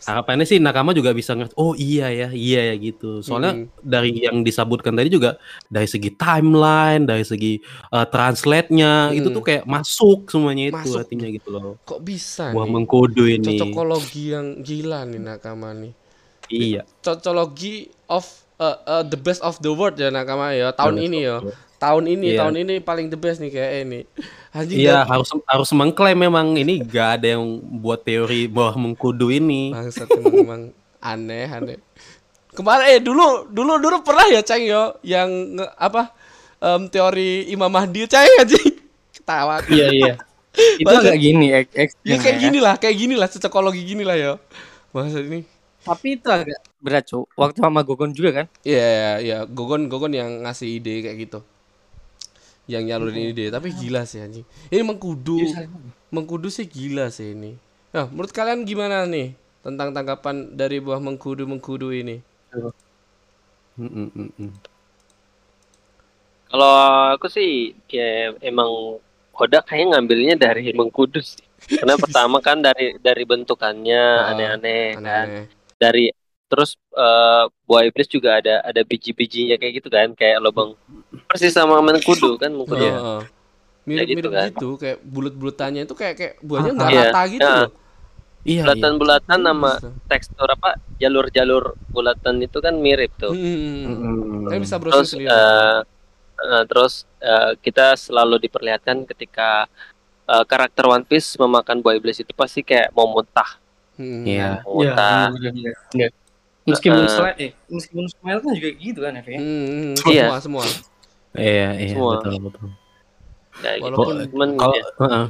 Speaker 5: Harapannya sih nakama juga bisa ngerti. Oh iya ya, iya ya gitu. Soalnya
Speaker 1: Mm.
Speaker 5: dari yang disebutkan tadi juga dari segi timeline, dari segi uh, translate-nya itu
Speaker 1: Mm.
Speaker 5: tuh kayak masuk semuanya itu
Speaker 1: Masuk.
Speaker 5: artinya gitu loh.
Speaker 1: Kok bisa
Speaker 5: Buah
Speaker 1: nih?
Speaker 5: mengkudu ini.
Speaker 1: Cocokologi yang gila nih nakama nih.
Speaker 5: Iya.
Speaker 1: Cocokologi of uh, uh, the best of the world ya nakama ya tahun ini ya. Tahun ini,
Speaker 5: Iya.
Speaker 1: tahun ini paling the best nih kayak ini. Anjing
Speaker 5: Iya,
Speaker 1: dan-
Speaker 5: harus harus mengklaim memang ini gak ada yang buat teori buah mengkudu ini.
Speaker 1: bangsat emang, emang aneh aneh. Kemarin eh dulu dulu dulu pernah ya Ceng yo yang nge- apa em, teori Imam Mahdi Ceng anjing. Ketawa.
Speaker 2: iya iya itu
Speaker 1: Bahasa-
Speaker 2: agak gini ek, ek,
Speaker 1: Ya kayak gini lah, kayak gini lah cocokologi gini lah ya. Bahasa ini.
Speaker 2: tapi itu agak berat cuy waktu sama Gogon juga kan
Speaker 1: Iya, iya, iya. Gogon Gogon yang ngasih ide kayak gitu. Yang nyalurin ide, tapi gila sih anjing. Ini mengkudu. Mengkudu sih gila sih ini. Nah, menurut kalian gimana nih tentang tanggapan dari buah mengkudu mengkudu ini?
Speaker 5: Mm, mm, mm.
Speaker 3: Kalau aku sih ya emang Oda kayaknya ngambilnya dari Mengkudu sih. Karena pertama kan dari dari bentukannya
Speaker 1: Ah,
Speaker 3: aneh-aneh kan.
Speaker 1: Aneh-aneh.
Speaker 3: Dari terus eh, buah iblis juga ada ada biji-bijinya kayak gitu kan, kayak lubang persis sama Mengkudu kan Mengkudu.
Speaker 5: Iya.
Speaker 1: Heeh. Mirip-mirip
Speaker 3: gitu kan.
Speaker 1: gitu, kayak bulat-bulatannya itu kayak kayak buahnya nggak
Speaker 3: Iya,
Speaker 1: rata gitu
Speaker 3: iya.
Speaker 1: loh.
Speaker 5: Iya, iya.
Speaker 3: Bulatan-bulatan sama
Speaker 1: Bisa.
Speaker 3: tekstur apa jalur-jalur bulatan itu kan mirip tuh.
Speaker 1: Hmm, hmm, hmm.
Speaker 5: Mm.
Speaker 1: Kalian bisa
Speaker 3: Terus
Speaker 1: sendiri.
Speaker 3: eh, eh, terus eh, kita selalu diperlihatkan ketika eh, karakter One Piece memakan buah iblis itu pasti kayak mau muntah,
Speaker 1: Hmm.
Speaker 5: Iya.
Speaker 3: mau muntah.
Speaker 2: Iya. Meskipun
Speaker 3: Eh.
Speaker 2: slide eh meskipun smile kan juga gitu kan Ev, ya
Speaker 1: Hmm, hmm,
Speaker 3: Iya.
Speaker 1: semua semua.
Speaker 5: Iya, iya,
Speaker 3: Semua.
Speaker 5: betul, betul.
Speaker 3: Kayak gitu.
Speaker 1: Walaupun
Speaker 5: Kalau
Speaker 3: ya,
Speaker 5: heeh.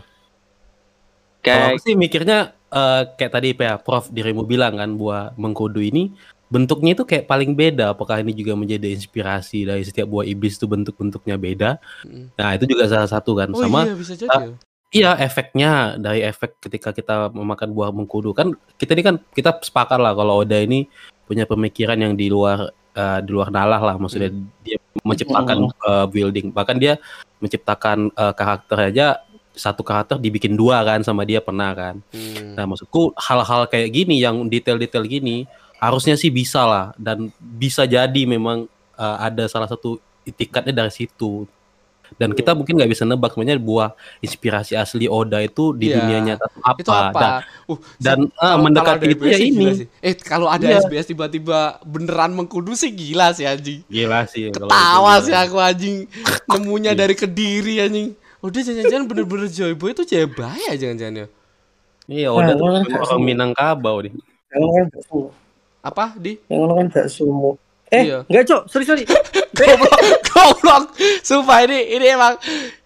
Speaker 5: Kalau
Speaker 3: kayak
Speaker 5: aku sih mikirnya eh, kayak tadi ya Prof dirimu bilang kan buah mengkudu ini bentuknya itu kayak paling beda. Apakah ini juga menjadi inspirasi dari setiap buah iblis itu bentuk-bentuknya beda? Nah itu juga salah satu kan.
Speaker 1: Oh
Speaker 5: Sama
Speaker 1: iya bisa jadi. ya.
Speaker 5: iya efeknya dari efek ketika kita memakan buah mengkudu kan kita ini kan kita sepakat lah kalau Oda ini punya pemikiran yang di luar eh, di luar nalah lah. Maksudnya dia menciptakan eh, building. Bahkan dia menciptakan eh, karakter aja satu karakter dibikin dua kan sama dia pernah kan.
Speaker 1: Hmm.
Speaker 5: Nah, maksudku hal-hal kayak gini yang detail-detail gini harusnya sih bisa lah. Dan bisa jadi memang uh, ada salah satu itikatnya dari situ. Dan kita mungkin nggak bisa nebak sebenarnya buah inspirasi asli Oda itu di
Speaker 1: Iya.
Speaker 5: dunia nyata tuh apa.
Speaker 1: Itu apa?
Speaker 5: Dan,
Speaker 1: Uh,
Speaker 5: dan,
Speaker 1: kalau- kalau
Speaker 5: mendekati itu
Speaker 1: SBS
Speaker 5: ya
Speaker 1: sih
Speaker 5: ini.
Speaker 1: sih. Eh kalau ada
Speaker 5: Iya.
Speaker 1: SBS tiba-tiba beneran mengkudu sih gila sih anjing.
Speaker 5: gila sih.
Speaker 1: Ketawa sih aku anjing nemunya dari kediri anjing. Udah jangan-jangan bener-bener Joyboy itu Jebaya jangan-jangan ya.
Speaker 5: Iya, Oda tuh
Speaker 2: Nah,
Speaker 5: memang orang Minangkabau nih.
Speaker 2: Yang gak sumo.
Speaker 1: Apa di?
Speaker 2: Yang kan gak sumo. Eh,
Speaker 1: Iya.
Speaker 2: enggak, Cok. Sorry, sorry.
Speaker 1: goblok goblok sumpah ini ini emang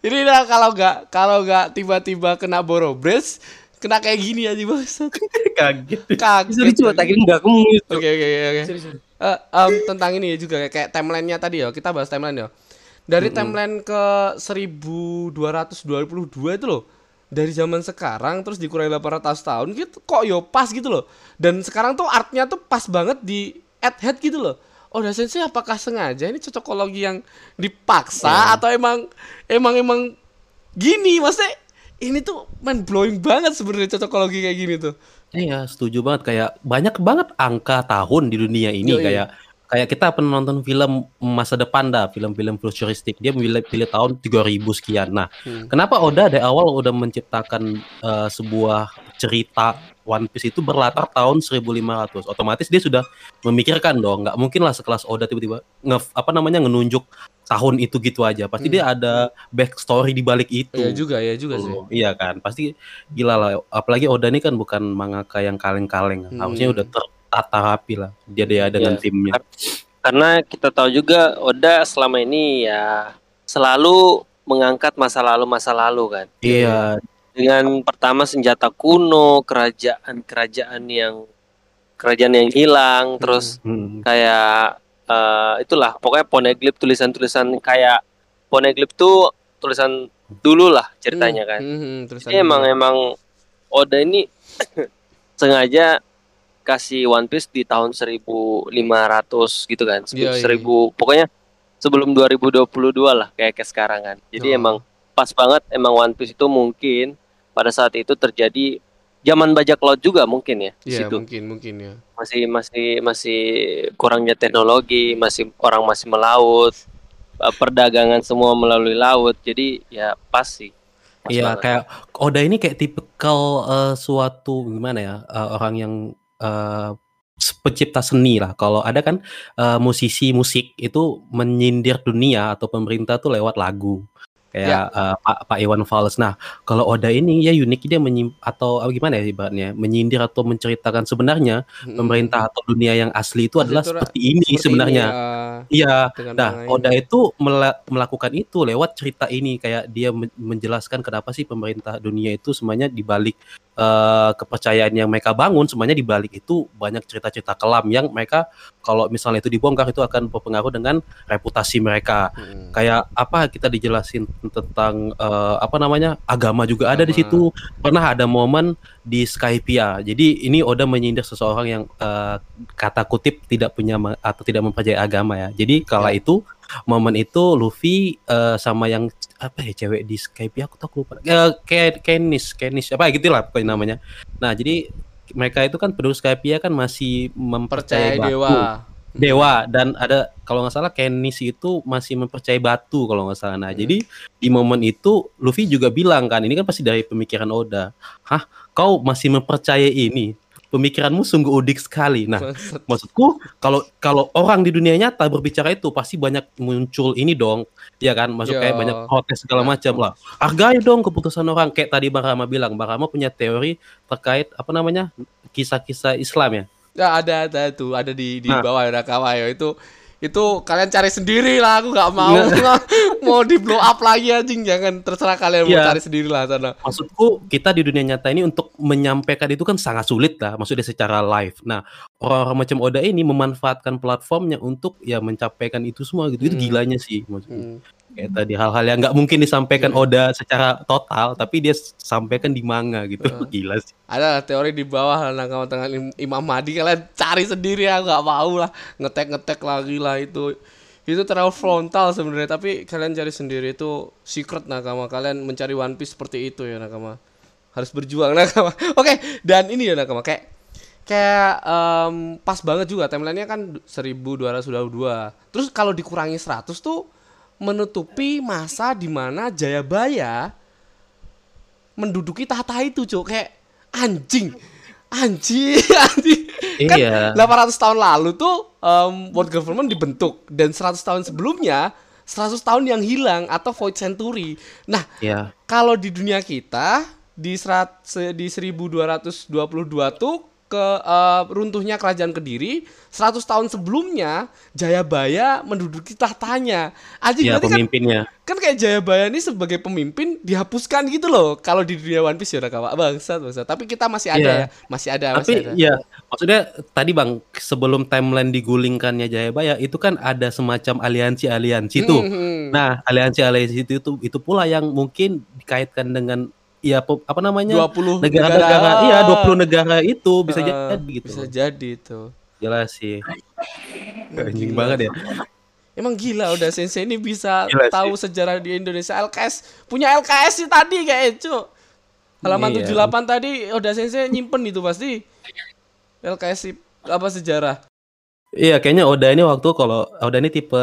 Speaker 1: ini dah kalau nggak kalau nggak tiba-tiba kena borobres kena kayak gini aja bangsat
Speaker 5: Kaget.
Speaker 1: kaget
Speaker 2: sorry, Cok. Tak kira enggak aku
Speaker 1: oke oke oke. Eh, tentang ini juga kayak, kayak timelinenya tadi ya kita bahas timeline ya dari timeline ke 1222 itu loh dari zaman sekarang terus dikurangi 800 tahun gitu kok yo pas gitu loh dan sekarang tuh artnya tuh pas banget di at head gitu loh Oda Sensei apakah sengaja? Ini cocokologi yang dipaksa atau emang emang emang gini? Maksudnya ini tuh mind blowing banget sebenarnya cocokologi kayak gini tuh.
Speaker 5: Iya, setuju banget. Kayak banyak banget angka tahun di dunia ini.
Speaker 1: Yoi.
Speaker 5: kayak kayak kita pernah nonton film masa depan dah, film-film futuristik. Dia pilih, pilih tahun 3000 sekian. Nah,
Speaker 1: Hmm.
Speaker 5: kenapa Oda dari awal udah menciptakan eh, sebuah cerita One Piece itu berlatar tahun 1500. Otomatis dia sudah memikirkan dong, nggak mungkin lah sekelas Oda tiba-tiba nge apa namanya ngenunjuk tahun itu gitu aja. Pasti
Speaker 1: Hmm.
Speaker 5: dia ada backstory di balik itu.
Speaker 1: Iya juga ya juga sih
Speaker 5: Oh, iya kan, pasti gila lah. Apalagi Oda ini kan bukan mangaka yang kaleng-kaleng.
Speaker 1: Hmm.
Speaker 5: Harusnya udah tertata rapi lah dia dia dengan
Speaker 3: Iya.
Speaker 5: timnya.
Speaker 3: Karena kita tahu juga Oda selama ini ya selalu mengangkat masa lalu masa lalu kan.
Speaker 5: Iya,
Speaker 3: Dengan pertama senjata kuno, kerajaan-kerajaan yang kerajaan yang hilang, terus
Speaker 5: hmm,
Speaker 3: kayak eh, itulah pokoknya poneglyph tulisan-tulisan kayak poneglyph tuh tulisan dulu lah ceritanya kan.
Speaker 1: Hmm, hmm, terus
Speaker 3: Jadi emang emang Oda ini sengaja kasih One Piece di tahun 1500 gitu kan.
Speaker 1: Iya.
Speaker 3: 1000 pokoknya sebelum 2022 lah kayak kayak sekarang kan. Jadi
Speaker 1: Oh.
Speaker 3: emang pas banget emang One Piece itu mungkin pada saat itu terjadi zaman bajak laut juga mungkin ya di
Speaker 1: Iya
Speaker 3: situ.
Speaker 1: mungkin mungkin ya.
Speaker 3: Masih masih masih kurangnya teknologi, masih orang masih melaut, eh, perdagangan semua melalui laut. Jadi ya pas sih.
Speaker 5: Iya kayak Oda ini kayak tipikal eh, suatu gimana ya eh, orang yang eh, s- pencipta seni lah. Kalau ada kan eh, musisi musik itu menyindir dunia atau pemerintah tuh lewat lagu. Kayak eh, Pak Pak Iwan Fals. Nah, kalau Oda ini ya unik dia menyim atau apa gimana ya ibaratnya menyindir atau menceritakan sebenarnya
Speaker 1: Hmm.
Speaker 5: pemerintah atau dunia yang asli itu adalah
Speaker 1: Itu
Speaker 5: seperti ini
Speaker 1: Seperti
Speaker 5: sebenarnya.
Speaker 1: ini, ya,
Speaker 5: Iya. Nah, Oda
Speaker 1: ini.
Speaker 5: itu mela- melakukan itu lewat cerita ini kayak dia men- menjelaskan kenapa sih pemerintah dunia itu semuanya dibalik eh, kepercayaan yang mereka bangun semuanya dibalik itu banyak cerita-cerita kelam yang mereka kalau misalnya itu dibongkar itu akan berpengaruh dengan reputasi mereka.
Speaker 1: Hmm.
Speaker 5: Kayak apa kita dijelasin tentang eh, apa namanya agama juga ada di
Speaker 1: Agama.
Speaker 5: situ. Pernah ada momen di Skypia. Jadi ini Oda menyindir seseorang yang eh, kata kutip tidak punya atau tidak mempercayai agama ya. Jadi kala itu momen itu Luffy eh, sama yang apa ya cewek di Skypia aku tak lupa. Ke- Kenis, Kenis apa gitu lah pokoknya namanya. Nah, jadi mereka itu kan penduduk Skypia kan masih mempercayai
Speaker 1: percaya dewa.
Speaker 5: dewa dan ada kalau nggak salah Kenis itu masih mempercayai batu kalau nggak salah. Nah,
Speaker 1: Hmm.
Speaker 5: jadi di momen itu Luffy juga bilang kan, ini kan pasti dari pemikiran Oda. Hah, kau masih mempercayai ini? Pemikiranmu sungguh udik sekali. Nah, maksudku kalau kalau orang di dunia nyata berbicara itu pasti banyak muncul ini dong, ya kan? Masuk
Speaker 1: Ya.
Speaker 5: kayak banyak protes segala macam lah. Hargai dong keputusan orang. Kayak tadi Bang Rama bilang, Bang Rama punya teori terkait apa namanya kisah-kisah Islam ya.
Speaker 1: Ya ada ada tuh ada di di
Speaker 5: Nah.
Speaker 1: bawah ada kawayo itu itu kalian cari sendiri lah aku nggak mau mau di blow up lagi anjing jangan terserah kalian mau
Speaker 5: Iya.
Speaker 1: cari sendiri lah sana
Speaker 5: Maksudku kita di dunia nyata ini untuk menyampaikan itu kan sangat sulit lah, maksudnya secara live. Nah orang-orang macam Oda ini memanfaatkan platformnya untuk ya mencapaikan itu semua gitu. Itu
Speaker 1: Hmm.
Speaker 5: gilanya sih maksudku.
Speaker 1: Hmm.
Speaker 5: Kayak tadi hal-hal yang nggak mungkin disampaikan
Speaker 1: Iya.
Speaker 5: Oda secara total, tapi dia sampaikan di manga gitu.
Speaker 1: Heeh.
Speaker 5: Gila sih.
Speaker 1: ada teori di bawah dengan Im- Imam Mahdi kalian cari sendiri ya nggak mau lah ngetek ngetek lagi lah itu itu terlalu frontal sebenarnya tapi kalian cari sendiri itu secret nakama kalian mencari One Piece seperti itu ya nakama harus berjuang nakama oke dan ini ya nakama kayak kayak em, pas banget juga timelinenya kan 1222 terus kalau dikurangi 100 tuh menutupi masa di mana Jayabaya menduduki tahta itu, Cuk. Kayak anjing. Anjing, anjing.
Speaker 5: Iya.
Speaker 1: Kan 800 tahun lalu tuh um, world government dibentuk dan 100 tahun sebelumnya 100 tahun yang hilang atau void century. Nah,
Speaker 5: Iya.
Speaker 1: kalau di dunia kita di serat se- di 1222 tuh ke eh, runtuhnya kerajaan Kediri 100 tahun sebelumnya Jayabaya menduduki tahtanya. Anjing
Speaker 5: Iya
Speaker 1: berarti kan
Speaker 5: pemimpinnya.
Speaker 1: kan kayak Jayabaya ini sebagai pemimpin dihapuskan gitu loh. Kalau di dunia One Piece ya kawan bangsat bangsat. Tapi kita masih ada
Speaker 5: Iya.
Speaker 1: ya, masih ada, masih
Speaker 5: Tapi
Speaker 1: ada.
Speaker 5: ya maksudnya tadi bang sebelum timeline digulingkannya Jayabaya itu kan ada semacam aliansi-aliansi tuh.
Speaker 1: Mhm.
Speaker 5: Nah aliansi-aliansi itu, itu itu pula yang mungkin dikaitkan dengan ya apa namanya
Speaker 1: 20
Speaker 5: negara-negara
Speaker 1: negara.
Speaker 5: iya 20 negara itu bisa
Speaker 1: Eh,
Speaker 5: jadi gitu.
Speaker 1: Bisa jadi itu.
Speaker 5: Jelas sih. Anjing banget ya.
Speaker 1: Emang gila udah Sensei ini bisa
Speaker 5: Gila sih.
Speaker 1: tahu sejarah di Indonesia LKS. Punya LKS sih tadi kayak cu. Halaman
Speaker 5: Iya.
Speaker 1: 78 tadi udah Sensei nyimpen itu pasti. LKS sih apa sejarah.
Speaker 5: Iya, kayaknya Oda ini waktu kalau Oda ini tipe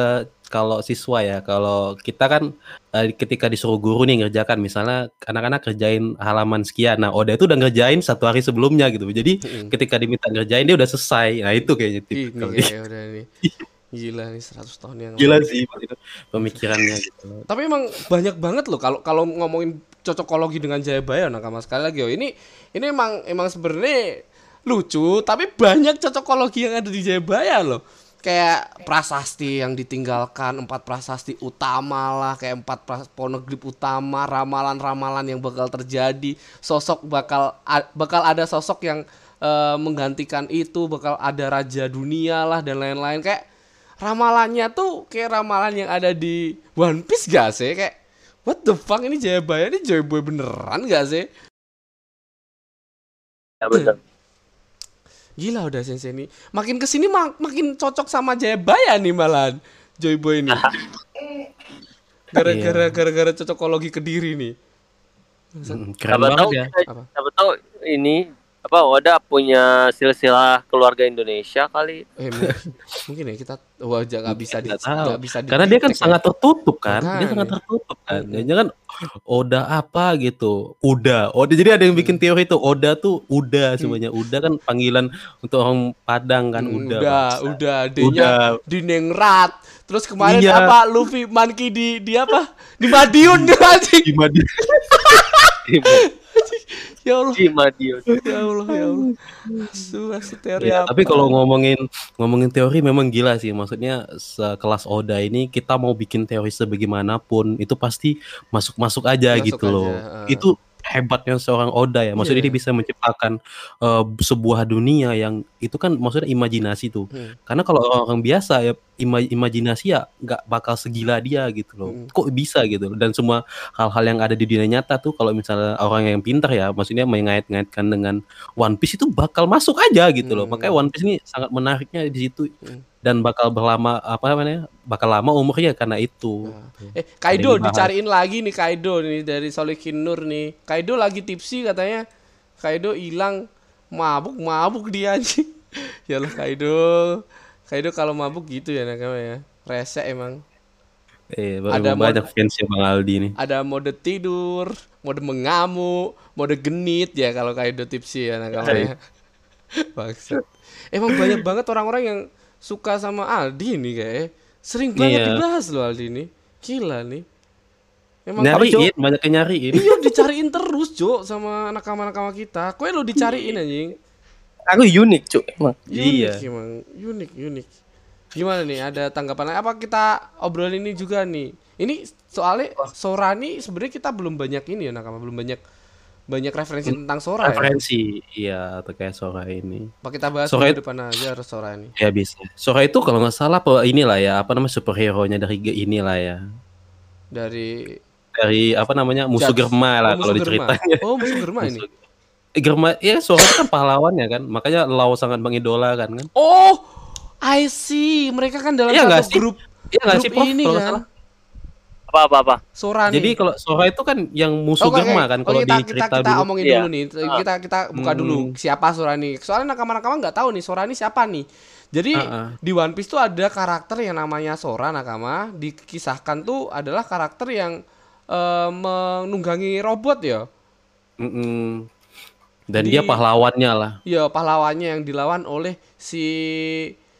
Speaker 5: kalau siswa ya, kalau kita kan eh, ketika disuruh guru nih ngerjakan, misalnya anak-anak kerjain halaman sekian, nah Oda itu udah ngerjain satu hari sebelumnya gitu. Jadi
Speaker 1: Mm-mm.
Speaker 5: ketika diminta ngerjain dia udah selesai. Nah itu kayaknya tipe
Speaker 1: Ini kayak udah nih. Gila nih 100 tahun yang
Speaker 5: gila
Speaker 1: lalu.
Speaker 5: sih itu pemikirannya gitu.
Speaker 1: Tapi emang banyak banget loh kalau kalau ngomongin cocokologi dengan Jayabaya nakama sekali lagi oh ini ini emang emang sebenarnya lucu tapi banyak cocokologi yang ada di Jayabaya loh. Kayak prasasti yang ditinggalkan, empat prasasti utama lah, kayak empat pras- poneglyph utama, ramalan-ramalan yang bakal terjadi, sosok bakal bakal ada sosok yang eh, menggantikan itu, bakal ada raja dunia lah dan lain-lain kayak ramalannya tuh kayak ramalan yang ada di One Piece gak sih? Kayak what the fuck ini Jayabaya ini Jayabaya beneran gak sih?
Speaker 3: Ya benar.
Speaker 1: Gila udah sensei ini. Makin ke sini mak makin cocok sama Jayabaya nih malahan Joyboy ini. Gara-gara gara-gara cocokologi kediri nih.
Speaker 5: Mm, Keren
Speaker 3: tahu
Speaker 5: ya.
Speaker 1: Apa?
Speaker 3: siapa tahu ini apa Oda punya silsilah keluarga Indonesia kali.
Speaker 1: Eh mungkin, mungkin ya kita wajah gak bisa di,
Speaker 5: nggak
Speaker 1: bisa
Speaker 5: Karena dia kan sangat tertutup kan, dia
Speaker 1: Makanya.
Speaker 5: sangat tertutup kan. Dia kan Oda apa gitu, Uda. Oda jadi ada yang bikin teori tuh Oda tuh Uda semuanya. Uda kan panggilan untuk orang Padang kan
Speaker 1: Hmm,
Speaker 5: Uda.
Speaker 1: udah,
Speaker 5: bangsa.
Speaker 1: udah, D-nya
Speaker 5: Udah.
Speaker 1: di Nengrat. Terus kemarin
Speaker 5: Iya.
Speaker 1: apa Luffy Monkey di di apa? Di Madiun anjing.
Speaker 5: Gimana?
Speaker 1: Ya Allah,
Speaker 3: Di Madiun.
Speaker 1: ya Allah, ya Allah. Asu, asu teori
Speaker 5: Ya,
Speaker 1: apa?
Speaker 5: tapi kalau ngomongin ngomongin teori memang gila sih. Maksudnya sekelas Oda ini kita mau bikin teori sebagaimanapun itu pasti masuk-masuk aja
Speaker 1: Masuk
Speaker 5: gitu
Speaker 1: aja,
Speaker 5: loh.
Speaker 1: heeh.
Speaker 5: Itu hebatnya seorang Oda ya. Maksudnya
Speaker 1: Iya.
Speaker 5: dia bisa menciptakan eh, sebuah dunia yang itu kan maksudnya imajinasi tuh.
Speaker 1: Hmm.
Speaker 5: Karena kalau orang biasa ya ima- imajinasi ya nggak bakal segila dia gitu loh.
Speaker 1: Hmm.
Speaker 5: Kok bisa gitu? Dan semua hal-hal yang ada di dunia nyata tuh kalau misalnya orang yang pintar ya, maksudnya mengait-ngaitkan dengan One Piece itu bakal masuk aja gitu loh.
Speaker 1: Hmm.
Speaker 5: Makanya One Piece ini sangat menariknya di situ
Speaker 1: Hmm.
Speaker 5: Dan bakal berlama apa namanya? Bakal lama umurnya karena itu.
Speaker 1: Eh, Kaido dicariin lagi nih Kaido nih dari Solikin Nur nih. Kaido lagi tipsi katanya. Kaido hilang mabuk mabuk dia anjing. ya Allah Kaido. Kaido kalau mabuk gitu ya nakama ya. Rese emang.
Speaker 5: Eh,
Speaker 1: Ada
Speaker 5: banyak fansnya Bang Aldi nih.
Speaker 1: Ada mode tidur, mode mengamuk, mode genit ya kalau Kaido tipsi ya nakama ya. Bangsat. Emang banyak banget orang-orang yang suka sama Aldi nih kayak. Sering banget
Speaker 5: Iya.
Speaker 1: dibahas loh Aldi nih. Gila nih. Emang
Speaker 5: Nyariin, banyak yang nyariin.
Speaker 1: Iya dicariin terus Cok sama nakama-nakama kita. Kue lo dicariin anjing.
Speaker 2: Aku unik, Cuk. Emang.
Speaker 5: Iya.
Speaker 1: Unik emang, unik, unik. Gimana nih? Ada tanggapan? Apa kita obrolin ini juga nih? Ini soalnya Sora nih sebenarnya kita belum banyak ini ya nakama, belum banyak banyak referensi tentang Sora ya.
Speaker 5: Referensi, iya atau kayak Sora ini.
Speaker 1: Apa kita bahas
Speaker 5: Sora itu-
Speaker 1: depan aja harus Sora ini.
Speaker 5: Ya bisa. Sora itu kalau nggak salah apa inilah ya, apa namanya superhero nya dari inilah ya.
Speaker 1: Dari
Speaker 5: Dari apa namanya musuh. Germa lah
Speaker 1: Oh,
Speaker 5: kalau diceritanya.
Speaker 1: Oh, musuh Germa ini.
Speaker 5: Germa, ya Sora itu kan pahlawannya kan, makanya Lau sangat mengidolakan kan.
Speaker 1: Oh, I see. Mereka kan dalam
Speaker 5: Iya nggak
Speaker 1: satu grup
Speaker 5: Iya
Speaker 1: grup
Speaker 5: sih Prof?
Speaker 1: ini kan.
Speaker 5: salah.
Speaker 3: Apa apa apa?
Speaker 1: Sora nih.
Speaker 5: Jadi kalau Sora itu kan yang musuh
Speaker 1: Oke,
Speaker 5: Germa kan
Speaker 1: Oh,
Speaker 5: kalau
Speaker 1: kita,
Speaker 5: di
Speaker 1: kita,
Speaker 5: cerita
Speaker 1: kita
Speaker 5: dulu.
Speaker 1: omongin
Speaker 3: Iya.
Speaker 1: dulu nih.
Speaker 3: Ah.
Speaker 1: Kita kita buka dulu
Speaker 5: Hmm.
Speaker 1: siapa Sora nih. Soalnya nakama-nakama nggak tahu nih Sora ini siapa nih. Jadi
Speaker 5: Ah, ah.
Speaker 1: di One Piece tuh ada karakter yang namanya Sora nakama. Dikisahkan tuh adalah karakter yang eh, menunggangi robot ya.
Speaker 5: Mm-mm. Dan
Speaker 1: Di-
Speaker 5: dia pahlawannya lah.
Speaker 1: Ya pahlawannya yang dilawan oleh si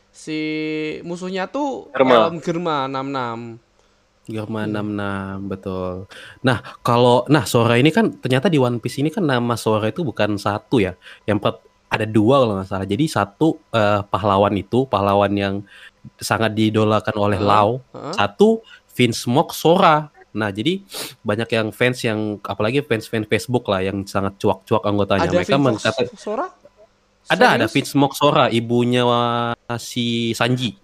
Speaker 1: si musuhnya tuh
Speaker 3: Germa.
Speaker 1: Helm Germa 66.
Speaker 5: Germa
Speaker 1: Hmm.
Speaker 5: 66 betul. Nah, kalau nah Sora ini kan ternyata di One Piece ini kan nama Sora itu bukan satu ya. Yang per- ada dua kalau nggak salah. Jadi satu eh, pahlawan itu pahlawan yang sangat diidolakan oleh Lau.
Speaker 1: heeh.
Speaker 5: Satu Vince Smoke Sora. Nah, jadi banyak yang fans yang apalagi fans-fans Facebook lah yang sangat cuak-cuak anggotanya.
Speaker 1: Ada
Speaker 5: Mereka mengkata-
Speaker 1: Sora?
Speaker 5: ada ada
Speaker 1: Serius?
Speaker 5: Vince Smoke Sora, ibunya uh, si Sanji.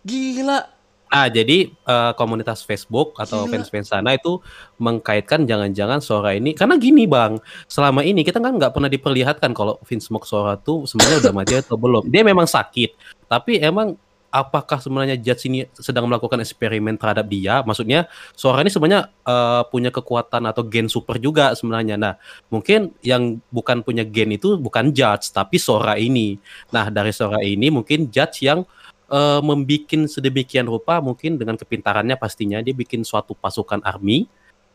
Speaker 1: Gila.
Speaker 5: Ah, jadi eh, komunitas Facebook atau
Speaker 1: Gila.
Speaker 5: fans-fans sana itu mengkaitkan jangan-jangan Sora ini karena gini bang, selama ini kita kan nggak pernah diperlihatkan kalau Vince Smoke Sora tuh sebenarnya udah mati atau belum. Dia memang sakit, tapi emang apakah sebenarnya Judge ini sedang melakukan eksperimen terhadap dia? Maksudnya Sora ini sebenarnya eh, punya kekuatan atau gen super juga sebenarnya. Nah, mungkin yang bukan punya gen itu bukan Judge tapi Sora ini. Nah, dari Sora ini mungkin Judge yang eh membikin sedemikian rupa mungkin dengan kepintarannya pastinya dia bikin suatu pasukan army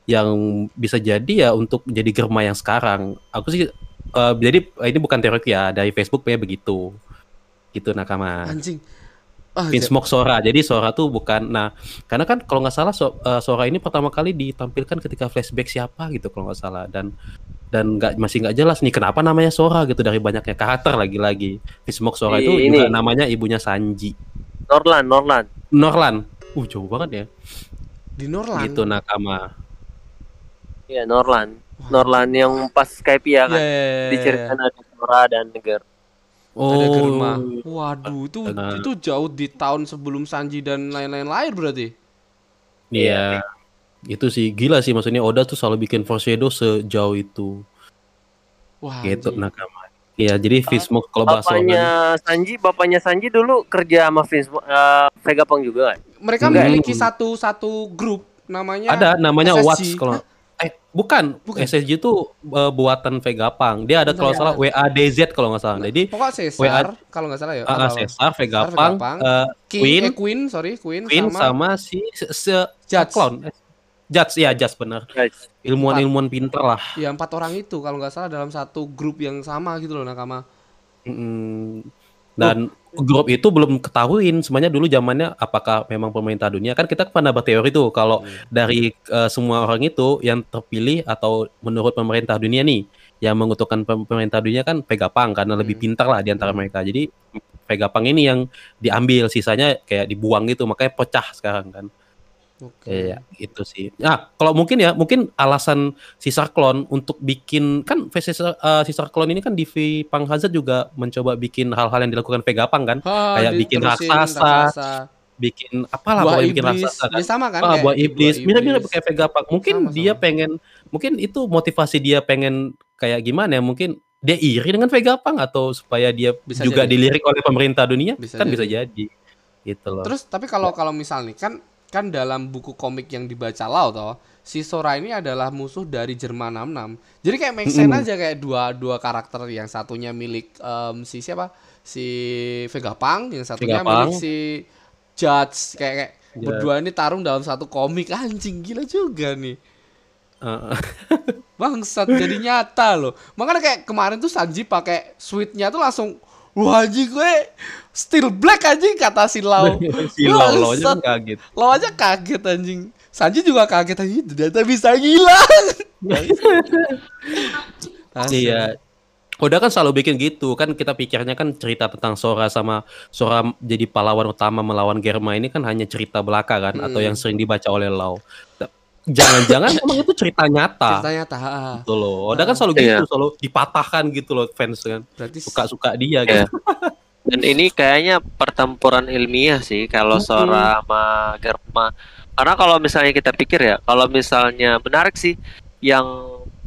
Speaker 5: yang bisa jadi ya untuk jadi Germa yang sekarang. Aku sih eh, jadi eh, ini bukan teori ya dari Facebook ya begitu. Gitu nakama.
Speaker 1: Anjing. Ah,
Speaker 5: Vince Smoke Sora. Jadi Sora tuh bukan nah karena kan kalau nggak salah So- Sora ini pertama kali ditampilkan ketika flashback siapa gitu kalau nggak salah dan dan nggak masih nggak jelas nih kenapa namanya Sora gitu dari banyaknya karakter lagi-lagi. Vince Smoke Sora itu
Speaker 3: Ini-
Speaker 5: juga namanya ibunya Sanji.
Speaker 3: Norlan, Norlan.
Speaker 5: Norlan. Uh jauh banget ya.
Speaker 1: di Norland.
Speaker 5: Gitu nakama.
Speaker 3: Iya, Norlan. Norlan yang pas Skype ya kan.
Speaker 1: Ya, ya, ya, ya.
Speaker 3: Diceritakan ada Sora dan Neger.
Speaker 1: Ada
Speaker 5: Oh.
Speaker 1: Germa. Waduh, itu
Speaker 5: Nah.
Speaker 1: itu jauh di tahun sebelum Sanji dan lain-lain lahir berarti.
Speaker 5: Iya. Itu sih gila sih maksudnya Oda tuh selalu bikin foreshadow sejauh itu.
Speaker 1: Wah.
Speaker 5: gitu
Speaker 1: anjing.
Speaker 5: nakama. Iya, jadi Fishsmoke kalau bahasa
Speaker 3: Bapaknya Sanji, bapaknya Sanji dulu kerja sama Vince uh, Vegapunk juga kan?
Speaker 1: Mereka
Speaker 5: Enggak.
Speaker 1: memiliki satu satu grup namanya
Speaker 5: ada namanya
Speaker 1: SSG.
Speaker 5: Watts kalau eh bukan,
Speaker 1: Bukan.
Speaker 5: SSG itu eh, buatan Vegapunk. Dia ada
Speaker 1: Bentar
Speaker 5: kalau
Speaker 1: ya.
Speaker 5: salah WADZ kalau nggak salah. Jadi
Speaker 1: Pokok Cesar
Speaker 5: WA
Speaker 1: kalau nggak salah ya.
Speaker 5: ah,
Speaker 1: apa-apa.
Speaker 5: Cesar, Vegapunk, eh,
Speaker 1: King,
Speaker 5: Queen,
Speaker 1: eh, Queen, sorry, Queen,
Speaker 5: Queen
Speaker 1: sama,
Speaker 5: sama, si se, se-
Speaker 1: Judge.
Speaker 5: clown. Judge ya, Judge bener. Ilmuwan-ilmuwan pinter lah.
Speaker 1: ya empat orang itu kalau nggak salah dalam satu grup yang sama gitu loh nakama.
Speaker 5: Mm, Dan grup itu belum ketahuin sebenarnya dulu zamannya apakah memang pemerintah dunia kan kita pernah berteori tuh kalau dari eh, semua orang itu yang terpilih atau menurut pemerintah dunia nih yang mengutukkan pem- pemerintah dunia kan Vegapunk karena lebih
Speaker 1: Hmm.
Speaker 5: pintar lah di antara mereka. Jadi Vegapunk ini yang diambil sisanya kayak dibuang gitu makanya pecah sekarang kan.
Speaker 1: Oke.
Speaker 5: Iya, itu sih. Nah, kalau mungkin ya, mungkin alasan si Sarklon untuk bikin kan Caesar, eh, si Sarklon ini kan di V Pang Hazard juga mencoba bikin hal-hal yang dilakukan Vegapunk kan,
Speaker 1: Ah,
Speaker 5: Kayak bikin
Speaker 1: diterusin
Speaker 5: raksasa, bikin apalah
Speaker 1: buah
Speaker 5: pokoknya bikin
Speaker 1: iblis.
Speaker 5: raksasa kan.
Speaker 1: Ya, sama kan?
Speaker 5: Ah,
Speaker 1: kayak
Speaker 5: buah iblis, mirip-mirip kayak Vegapunk. Mungkin
Speaker 1: Sama,
Speaker 5: dia
Speaker 1: sama.
Speaker 5: pengen, mungkin itu motivasi dia pengen kayak gimana ya? Mungkin dia iri dengan Vegapunk atau supaya dia
Speaker 1: Bisa
Speaker 5: juga
Speaker 1: jadi.
Speaker 5: dilirik oleh pemerintah dunia,
Speaker 1: Bisa
Speaker 5: kan
Speaker 1: jadi.
Speaker 5: bisa jadi. Gitu loh.
Speaker 1: Terus tapi kalau kalau misal nih kan kan dalam buku komik yang dibaca Lau toh si Sora ini adalah musuh dari Jerman 66. Jadi kayak make sense
Speaker 5: Mm-mm.
Speaker 1: aja kayak dua dua karakter yang satunya milik em, si siapa? Si Vegapunk, yang satunya milik si Judge kayak, kayak
Speaker 5: Judge.
Speaker 1: berdua ini tarung dalam satu komik anjing gila juga nih. Bangsat jadi nyata loh. Makanya kayak kemarin tuh Sanji pakai sweetnya tuh langsung Wah anjing gue still black anjing kata si Lau.
Speaker 5: si Lolo
Speaker 1: Bangsat.
Speaker 5: aja kan kaget.
Speaker 1: Lo aja kaget anjing. Sanji juga kaget anjing. Ternyata bisa hilang.
Speaker 5: Iya. Udah kan selalu bikin gitu kan kita pikirnya kan cerita tentang Sora sama Sora jadi pahlawan utama melawan Germa ini kan hanya cerita belaka kan atau
Speaker 1: Hmm.
Speaker 5: yang sering dibaca oleh Lau. Jangan-jangan emang itu cerita nyata.
Speaker 1: Ceritanya taha.
Speaker 5: Gitu loh. Udah kan selalu
Speaker 3: Iya.
Speaker 5: gitu, selalu dipatahkan gitu loh fans kan.
Speaker 1: Berarti
Speaker 5: Suka-suka dia
Speaker 3: Iya. Dan ini kayaknya pertempuran ilmiah sih kalau
Speaker 5: Mm-mm.
Speaker 3: Sora sama Germa. Karena kalau misalnya kita pikir ya, kalau misalnya menarik sih yang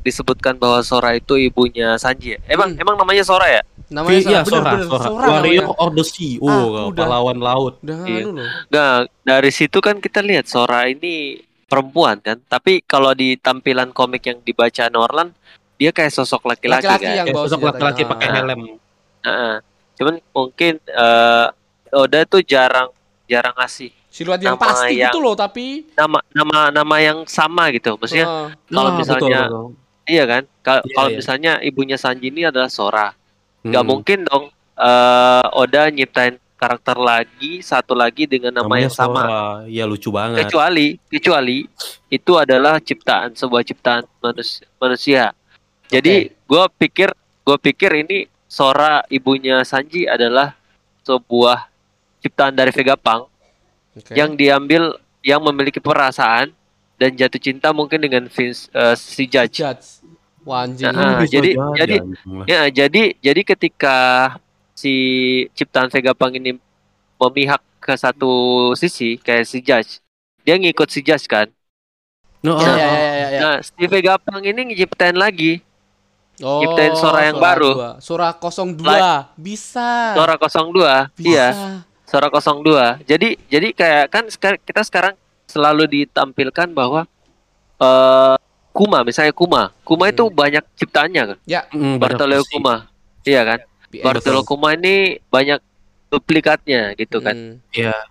Speaker 3: disebutkan bahwa Sora itu ibunya Sanji. ya? Emang
Speaker 1: Hmm.
Speaker 3: emang namanya Sora ya?
Speaker 1: namanya
Speaker 5: Iya,
Speaker 1: bener,
Speaker 5: Sora,
Speaker 1: bener,
Speaker 5: Sora.
Speaker 1: Sora
Speaker 5: Warrior of the Sea.
Speaker 1: Ah,
Speaker 5: Oh,
Speaker 1: udah.
Speaker 5: pahlawan laut.
Speaker 1: Udah
Speaker 3: Iya.
Speaker 1: anu.
Speaker 3: Nah, dari situ kan kita lihat Sora ini perempuan kan. Tapi kalau di tampilan komik yang dibaca Norland, dia kayak sosok laki-laki
Speaker 1: Laki-laki
Speaker 3: kan.
Speaker 1: yang
Speaker 5: Kayak
Speaker 1: bawa
Speaker 5: sosok laki-laki
Speaker 1: Ah.
Speaker 5: pakai helm.
Speaker 3: Heeh. Cuman mungkin eh Oda tuh jarang jarang ngasih
Speaker 1: Siluet yang
Speaker 3: Nama
Speaker 1: pasti
Speaker 3: yang-
Speaker 1: gitu loh tapi
Speaker 3: nama nama nama yang sama gitu. Maksudnya
Speaker 1: eh,
Speaker 3: kalau
Speaker 5: Ah,
Speaker 3: misalnya
Speaker 5: betul, betul.
Speaker 3: iya kan? Kalau kalau
Speaker 5: iya.
Speaker 3: misalnya ibunya Sanji ini adalah Sora, nggak
Speaker 5: Hmm.
Speaker 3: mungkin dong eh Oda nyiptain karakter lagi satu lagi dengan nama
Speaker 5: Namanya
Speaker 3: yang sama.
Speaker 5: Sora. Ya lucu banget.
Speaker 3: Kecuali kecuali itu adalah ciptaan sebuah ciptaan manusia. manusia. Jadi gue pikir gue pikir ini Sora ibunya Sanji adalah sebuah ciptaan dari Vegapunk
Speaker 1: oke.
Speaker 3: yang diambil yang memiliki perasaan dan jatuh cinta mungkin dengan Vince eh, si Judge.
Speaker 1: Judge. Wah anjing.
Speaker 3: Nah,
Speaker 5: Bisa
Speaker 3: jadi-
Speaker 5: jadi, lah.
Speaker 3: Ya, jadi jadi ketika si ciptaan Vegapunk ini memihak ke satu sisi kayak si Judge, dia ngikut si Judge kan.
Speaker 5: No,
Speaker 1: Ya,
Speaker 5: ah,
Speaker 1: ya, ya, ya, ya.
Speaker 3: Nah, si Vegapunk ini nyiptain lagi
Speaker 1: Oh,
Speaker 3: Ciptain Sora yang baru.
Speaker 1: dua. Sora 02. Bisa.
Speaker 3: Sora 02.
Speaker 1: Bisa.
Speaker 3: Iya, Sora 02. Jadi jadi kayak kan sekar- kita sekarang selalu ditampilkan bahwa eh Kuma misalnya Kuma. Kuma itu
Speaker 1: Hmm.
Speaker 3: banyak ciptaannya kan.
Speaker 5: mm, banyak
Speaker 3: Bartoleo
Speaker 5: versi.
Speaker 3: Kuma. Iya kan? Bartoleo Kuma ini banyak duplikatnya gitu kan.
Speaker 1: Hmm.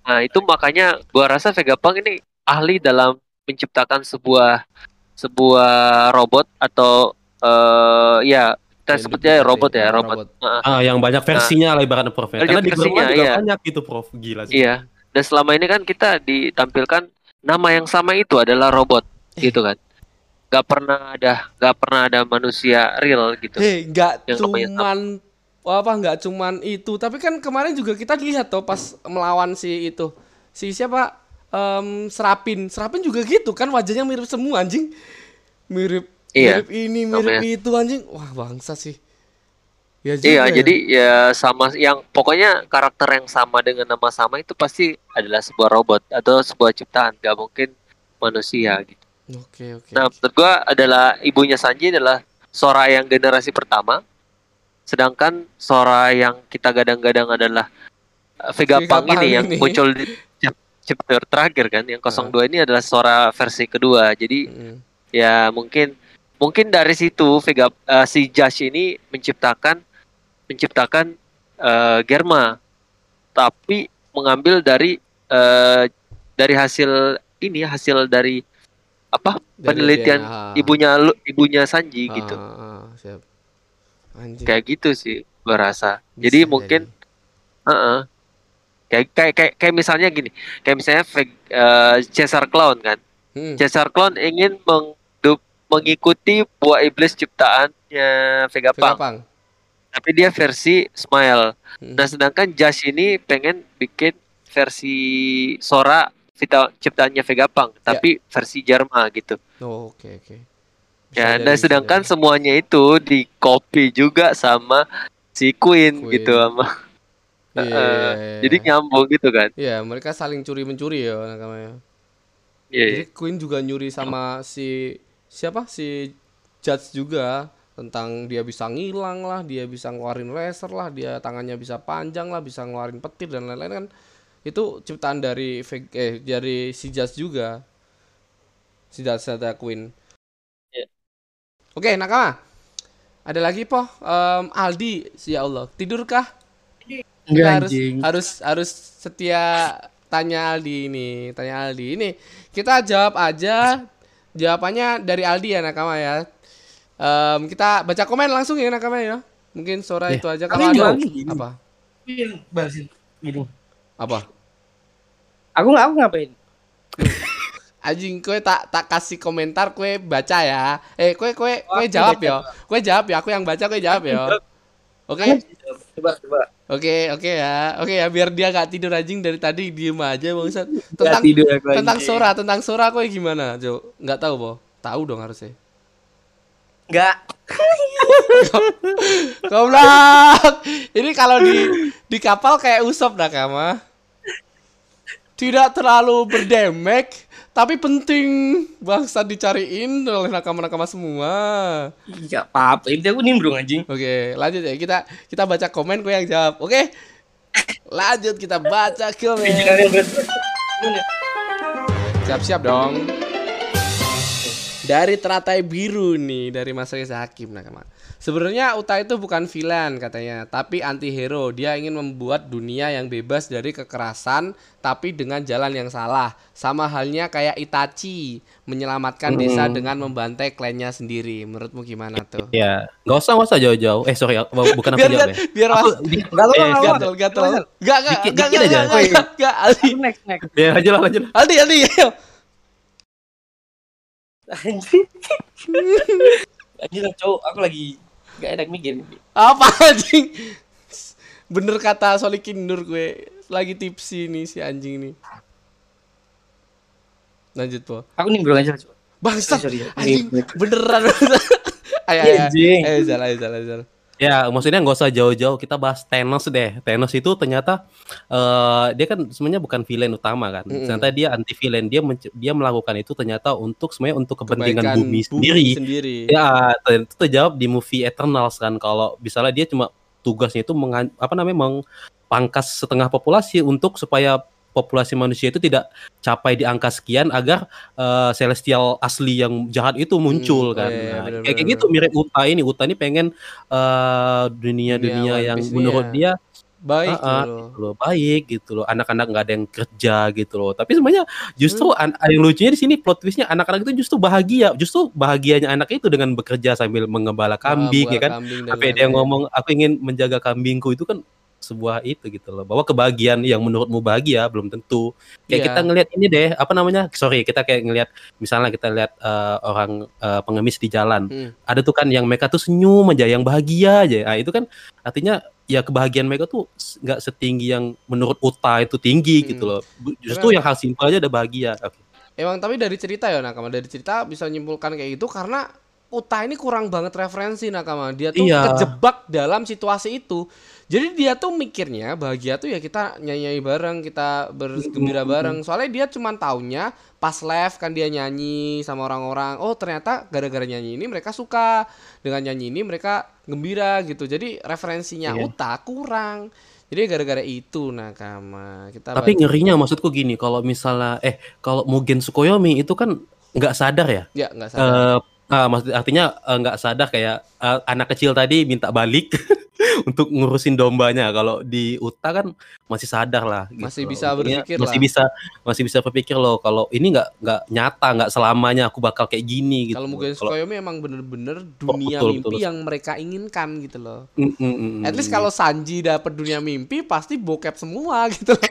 Speaker 3: Nah, itu makanya gua rasa Vegapunk ini ahli dalam menciptakan sebuah sebuah robot atau eh ya kita
Speaker 1: Yang
Speaker 3: sebutnya
Speaker 1: duplikasi.
Speaker 3: robot ya,
Speaker 1: Ah,
Speaker 3: robot. Heeh.
Speaker 5: Ah, yang banyak versinya lah ibaratnya Prof. ya. Karena di
Speaker 3: versinya,
Speaker 5: juga
Speaker 3: iya.
Speaker 5: banyak gitu Prof. Gila sih.
Speaker 3: Iya. Dan selama ini kan kita ditampilkan nama yang sama itu adalah robot
Speaker 1: Eh.
Speaker 3: gitu kan. Gak pernah ada gak pernah ada manusia real gitu.
Speaker 1: Nggak
Speaker 3: Yang namanya
Speaker 1: cuman apa nggak cuman itu, tapi kan kemarin juga kita lihat tuh pas melawan si itu. Si siapa? Em, Serapin. Serapin juga gitu kan wajahnya mirip semua anjing. Mirip
Speaker 3: Iya,
Speaker 1: mirip ini, mirip
Speaker 3: namanya.
Speaker 1: itu anjing. Wah, bangsa sih. Ya juga
Speaker 3: Iya,
Speaker 1: ya.
Speaker 3: jadi ya sama yang pokoknya karakter yang sama dengan nama sama itu pasti adalah sebuah robot atau sebuah ciptaan, gak mungkin manusia gitu.
Speaker 1: Oke, oke.
Speaker 3: Nah, menurut gua adalah ibunya Sanji adalah Sora yang generasi pertama, sedangkan Sora yang kita gadang-gadang adalah uh, Vegapunk
Speaker 1: Vegapunk
Speaker 3: ini yang
Speaker 1: ini.
Speaker 3: muncul di chap- chapter terakhir kan, yang 02 ini adalah Sora versi kedua. Jadi
Speaker 1: Mm.
Speaker 3: ya mungkin mungkin dari situ Vega uh, si Josh ini menciptakan menciptakan uh, Germa, tapi mengambil dari uh, dari hasil ini hasil dari apa
Speaker 1: Dari
Speaker 3: penelitian
Speaker 1: DNA.
Speaker 3: ibunya lu, ibunya Sanji
Speaker 1: Ah,
Speaker 3: gitu.
Speaker 1: ah, siap.
Speaker 3: Kayak gitu sih gua rasa.
Speaker 1: Bisa
Speaker 3: Jadi mungkin heeh. Kayak, kayak kayak kayak misalnya gini, kayak misalnya eh, Caesar Clown kan.
Speaker 1: Hmm.
Speaker 3: Caesar Clown ingin mengdup- mengikuti buah iblis ciptaannya Vegapunk,
Speaker 1: Vegapunk.
Speaker 3: tapi dia versi Smile.
Speaker 1: Hmm.
Speaker 3: Nah, sedangkan Josh ini pengen bikin versi Sora vita- ciptaannya Vegapunk,
Speaker 1: Ya.
Speaker 3: tapi versi Jerman gitu.
Speaker 1: Oh, oke oke. Bisa
Speaker 3: Ya, dan
Speaker 1: bisa
Speaker 3: sedangkan semuanya itu di copy juga sama si Queen,
Speaker 1: Queen.
Speaker 3: gitu sama. Eh,
Speaker 1: iya, iya,
Speaker 3: Jadi nyambung gitu kan.
Speaker 1: Iya, mereka saling curi mencuri ya namanya.
Speaker 3: Iya.
Speaker 1: Jadi Queen juga nyuri sama si siapa? Si Judge juga tentang dia bisa ngilang lah, dia bisa ngeluarin laser lah, dia tangannya bisa panjang lah, bisa ngeluarin petir dan lain-lain kan. Itu ciptaan dari eh dari si Judge juga. Si Judge ada Queen.
Speaker 3: Iya.
Speaker 1: Oke, Nakama. Ada lagi po? Em, Aldi, ya Allah, tidurkah? Kita harus harus harus setia tanya Aldi ini, tanya Aldi ini. Kita jawab aja jawabannya dari Aldi ya Nakama ya. Em, kita baca komen langsung ya Nakama ya. Mungkin sore
Speaker 5: Ya.
Speaker 1: itu aja kalau ada apa?
Speaker 2: balasin gini.
Speaker 1: Apa?
Speaker 2: Aku nggak aku ngapain?
Speaker 1: Anjing kue tak tak kasih komentar kue baca ya. Eh kue kue kue
Speaker 2: aku
Speaker 1: jawab ya. Kue jawab ya. Aku yang baca kue jawab ya. Oke.
Speaker 2: Coba coba.
Speaker 1: Oke, oke ya. Oke ya biar dia gak tidur anjing dari tadi diem aja Bangsat.
Speaker 2: Nggak
Speaker 1: Tentang
Speaker 2: tidur aku
Speaker 1: tentang
Speaker 2: anjing.
Speaker 1: Sora, tentang Sora kue gimana, Jo? Nggak tahu, Bo. Tahu dong harusnya.
Speaker 2: Nggak.
Speaker 1: Goblok. Ini kalau di di kapal kayak Usop dah kama. Tidak terlalu berdemek, tapi penting bangsa dicariin oleh nakama-nakama semua.
Speaker 2: Iya apa-apa. Ini aku nimbrung anjing.
Speaker 1: Oke, lanjut ya. Kita kita baca komen gue yang jawab. Oke. Lanjut kita baca komen. Siap-siap dong. Dari teratai biru nih dari Mas Reza Hakim nakama. Sebenarnya Uta itu bukan villain katanya, tapi anti hero. Dia ingin membuat dunia yang bebas dari kekerasan, tapi dengan jalan yang salah. Sama halnya kayak Itachi menyelamatkan desa dengan membantai klannya sendiri. Menurutmu gimana tuh?
Speaker 5: Ya, nggak usah nggak usah jauh-jauh. Eh sorry, bukan
Speaker 1: biar
Speaker 5: jawab ya.
Speaker 1: biar mas
Speaker 2: Enggak apa
Speaker 5: eh,
Speaker 2: enggak apa.
Speaker 1: gatel gatel enggak enggak
Speaker 5: Dikit-
Speaker 1: enggak
Speaker 5: dikit
Speaker 1: enggak
Speaker 5: aja.
Speaker 1: enggak enggak Aldi
Speaker 2: Next next.
Speaker 5: Ya, lanjut lah, lanjut.
Speaker 1: Aldi Aldi ayo
Speaker 2: Anjing. Anjing lah, cowok, aku lagi gak enak mikir.
Speaker 1: apa anjing bener kata Solikin Nur gue lagi tipsi nih si anjing nih lanjut po
Speaker 2: Aku nimbrung aja, cowok.
Speaker 1: bangsat
Speaker 2: Sorry, sorry.
Speaker 1: anjing beneran ayo
Speaker 2: Iya,
Speaker 1: ayo
Speaker 2: anjing.
Speaker 1: ayo jalan ayo jalan ayo jalan
Speaker 5: Ya, maksudnya nggak usah jauh-jauh. Kita bahas Thanos deh. Thanos itu ternyata eh dia kan sebenarnya bukan villain utama kan.
Speaker 1: Mm-mm.
Speaker 5: Ternyata dia anti villain. Dia dia melakukan itu ternyata untuk sebenarnya untuk kepentingan
Speaker 1: Kebaikan
Speaker 5: bumi sendiri.
Speaker 1: sendiri
Speaker 5: Ya, itu terjawab di movie Eternals kan kalau misalnya dia cuma tugasnya itu apa namanya mengpangkas setengah populasi untuk supaya populasi manusia itu tidak capai di angka sekian agar eh, celestial asli yang jahat itu muncul
Speaker 1: Hmm,
Speaker 5: kan.
Speaker 1: oh iya,
Speaker 5: Nah,
Speaker 1: benar,
Speaker 5: kayak,
Speaker 1: benar,
Speaker 5: gitu mirip Uta ini. Uta ini pengen eh, dunia-dunia
Speaker 1: One
Speaker 5: yang
Speaker 1: Piece ini
Speaker 5: menurut
Speaker 1: ya.
Speaker 5: dia
Speaker 1: baik
Speaker 5: ah,
Speaker 1: loh
Speaker 5: gitu loh, baik gitu loh. Anak-anak nggak ada yang kerja gitu loh. Tapi sebenarnya justru
Speaker 1: Hmm.
Speaker 5: an- yang lucunya di sini plot twistnya anak-anak itu justru bahagia. Justru bahagianya anak itu dengan bekerja sambil mengembala kambing
Speaker 1: Buah
Speaker 5: ya kan.
Speaker 1: kambing
Speaker 5: Sampai dia
Speaker 1: lain-lain.
Speaker 5: ngomong aku ingin menjaga kambingku itu kan sebuah itu gitu loh. Bahwa kebahagiaan yang menurutmu bahagia belum tentu. Kayak
Speaker 1: Iya.
Speaker 5: kita ngelihat ini deh, apa namanya? Sorry, kita kayak ngelihat misalnya kita lihat eh, orang eh, pengemis di jalan.
Speaker 1: Hmm.
Speaker 5: Ada tuh kan yang mereka tuh senyum aja, yang bahagia aja. Nah, itu kan artinya ya kebahagiaan mereka tuh nggak setinggi yang menurut Uta itu tinggi
Speaker 1: Hmm.
Speaker 5: gitu loh. Justru yang hal simpel aja udah bahagia. Oke.
Speaker 1: Emang tapi dari cerita ya Nakama dari cerita bisa menyimpulkan kayak gitu karena Uta ini kurang banget referensi Nakama. Dia tuh
Speaker 5: Iya.
Speaker 1: kejebak dalam situasi itu. Jadi dia tuh mikirnya bahagia tuh ya kita nyanyi bareng, kita bergembira bareng. Soalnya dia cuman taunya pas live kan dia nyanyi sama orang-orang. Oh ternyata gara-gara nyanyi ini mereka suka. Dengan nyanyi ini mereka gembira gitu. Jadi referensinya
Speaker 5: Iya.
Speaker 1: Uta kurang. Jadi gara-gara itu Nakama. Kita
Speaker 5: Tapi
Speaker 1: baca-
Speaker 5: ngerinya maksudku gini, kalau misalnya eh kalau Mugen Tsukuyomi itu kan nggak sadar ya.
Speaker 1: ya nggak salah.
Speaker 5: Eh ah, maksud artinya eh, nggak sadar kayak eh, anak kecil tadi minta balik untuk ngurusin dombanya. Kalau di Uta kan masih sadar lah. gitu
Speaker 1: Masih bisa berpikir
Speaker 5: masih
Speaker 1: lah.
Speaker 5: bisa masih bisa berpikir loh. Kalau ini nggak nggak nyata, nggak selamanya aku bakal kayak gini gitu.
Speaker 1: Kalau Mugen
Speaker 5: Kalau-
Speaker 1: Tsukuyomi emang bener-bener dunia
Speaker 5: betul,
Speaker 1: mimpi
Speaker 5: betul.
Speaker 1: yang mereka inginkan gitu loh.
Speaker 5: Mm, mm, mm,
Speaker 1: At least
Speaker 5: mm.
Speaker 1: kalau Sanji dapet dunia mimpi pasti bokep semua gitu loh.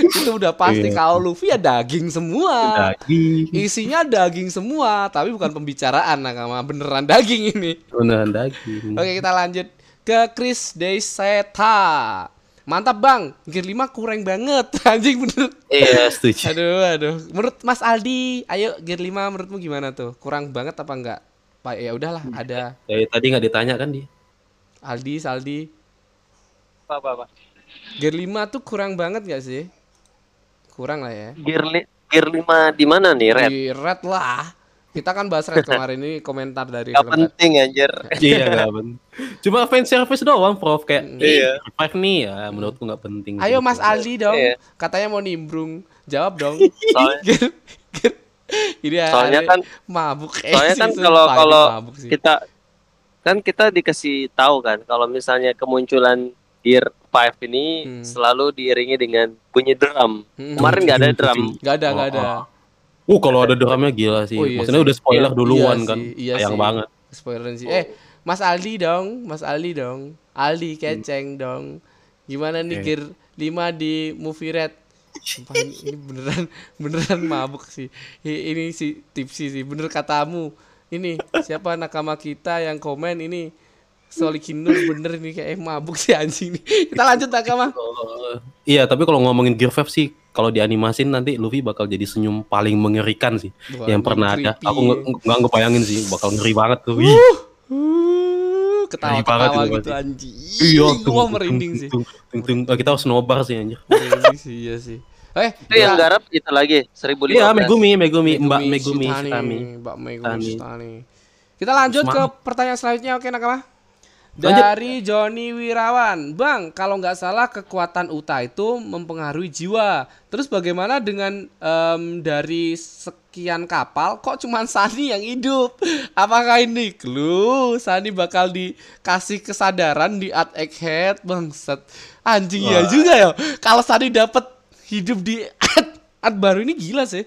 Speaker 1: itu udah pasti
Speaker 5: Iya.
Speaker 1: kalau Luffy ya daging semua.
Speaker 5: daging,
Speaker 1: Isinya daging semua, tapi bukan pembicaraan nakama beneran daging ini.
Speaker 5: beneran daging.
Speaker 1: Oke, kita lanjut ke Chris Deiseta. Mantap bang, Gear 5 kurang banget Anjing bener
Speaker 5: Iya, setuju.
Speaker 1: Aduh, aduh. Menurut Mas Aldi, ayo Gear 5 menurutmu gimana tuh? Kurang banget apa enggak? Pak ya udahlah, ada
Speaker 5: Dari tadi nggak ditanya kan dia.
Speaker 1: Aldi, Saldi.
Speaker 3: Apa apa apa.
Speaker 1: Gear 5 tuh kurang banget gak sih? Kurang lah ya.
Speaker 3: Gear, li- gear 5 di mana nih, Red?
Speaker 1: Di Red lah. Kita kan bahas Red kemarin ini komentar dari
Speaker 3: Gak penting anjir.
Speaker 5: iya nggak penting. Cuma fan service doang, Prof. Kayak
Speaker 3: Iya.
Speaker 5: eh, revive nih ya, menurutku nggak penting.
Speaker 1: Ayo
Speaker 5: gitu.
Speaker 1: Mas Aldi dong.
Speaker 3: Iya.
Speaker 1: Katanya mau nimbrung. Jawab dong.
Speaker 3: Soalnya,
Speaker 1: Gear, Gear. Ini
Speaker 3: soalnya
Speaker 1: ada-
Speaker 3: kan
Speaker 1: mabuk eh,
Speaker 3: soalnya kan kalau kalau kita kan kita dikasih tahu kan kalau misalnya kemunculan Gear 5 ini
Speaker 1: Hmm.
Speaker 3: selalu diiringi dengan bunyi drum.
Speaker 1: Hmm.
Speaker 3: Kemarin nggak ada drum.
Speaker 1: Nggak ada, nggak
Speaker 5: Oh,
Speaker 1: ada.
Speaker 5: Uh, kalau ada drumnya gila sih.
Speaker 1: Oh, iya
Speaker 5: Maksudnya
Speaker 1: sih.
Speaker 5: udah spoiler duluan
Speaker 1: Iya
Speaker 5: kan.
Speaker 1: sih, iya
Speaker 5: Sayang
Speaker 1: sih.
Speaker 5: banget.
Speaker 1: Spoiler sih. Eh, Mas Aldi dong, Mas Aldi dong. Aldi keceng dong. Gimana nih
Speaker 5: Oke.
Speaker 1: gear 5 di movie red? Sumpah ini, beneran beneran mabuk sih. Ini sih tipsi sih. Bener katamu. Ini siapa nakama kita yang komen ini Solikinur bener nih kayak mabuk sih anjing nih. Kita lanjut nakama.
Speaker 5: Oh, iya, tapi kalau ngomongin Gear 5 sih, kalau dianimasin nanti Luffy bakal jadi senyum paling mengerikan sih
Speaker 1: Wah,
Speaker 5: yang pernah ada.
Speaker 1: creepy
Speaker 5: Aku
Speaker 1: ya.
Speaker 5: nge- nggak ngebayangin sih, bakal ngeri banget tuh. Ih,
Speaker 1: Uh,
Speaker 5: Ngeri banget
Speaker 1: ketawa-ketawa
Speaker 5: itu
Speaker 1: gitu anjing.
Speaker 5: iya,
Speaker 1: Gua merinding sih.
Speaker 5: tung, tung, tung. Oh, kita harus nobar sih anjir.
Speaker 1: Merinding sih iya sih. Eh,
Speaker 3: Itu yang garap itu lagi 1015.
Speaker 5: Iya, Megumi, Megumi, Mbak Megumi
Speaker 1: Shitani. Mbak Megumi
Speaker 5: Shitani.
Speaker 1: Shitani. Kita lanjut ke pertanyaan selanjutnya oke nakama. Dari Joni Wirawan, Bang, kalau nggak salah kekuatan Uta itu mempengaruhi jiwa. Terus bagaimana dengan em, dari sekian kapal, kok cuma Sani yang hidup? Apakah ini clue? Sani bakal dikasih kesadaran di At Egghead, Bangset. Anjing ya juga ya. Kalau Sani dapat hidup di At, At baru ini gila sih.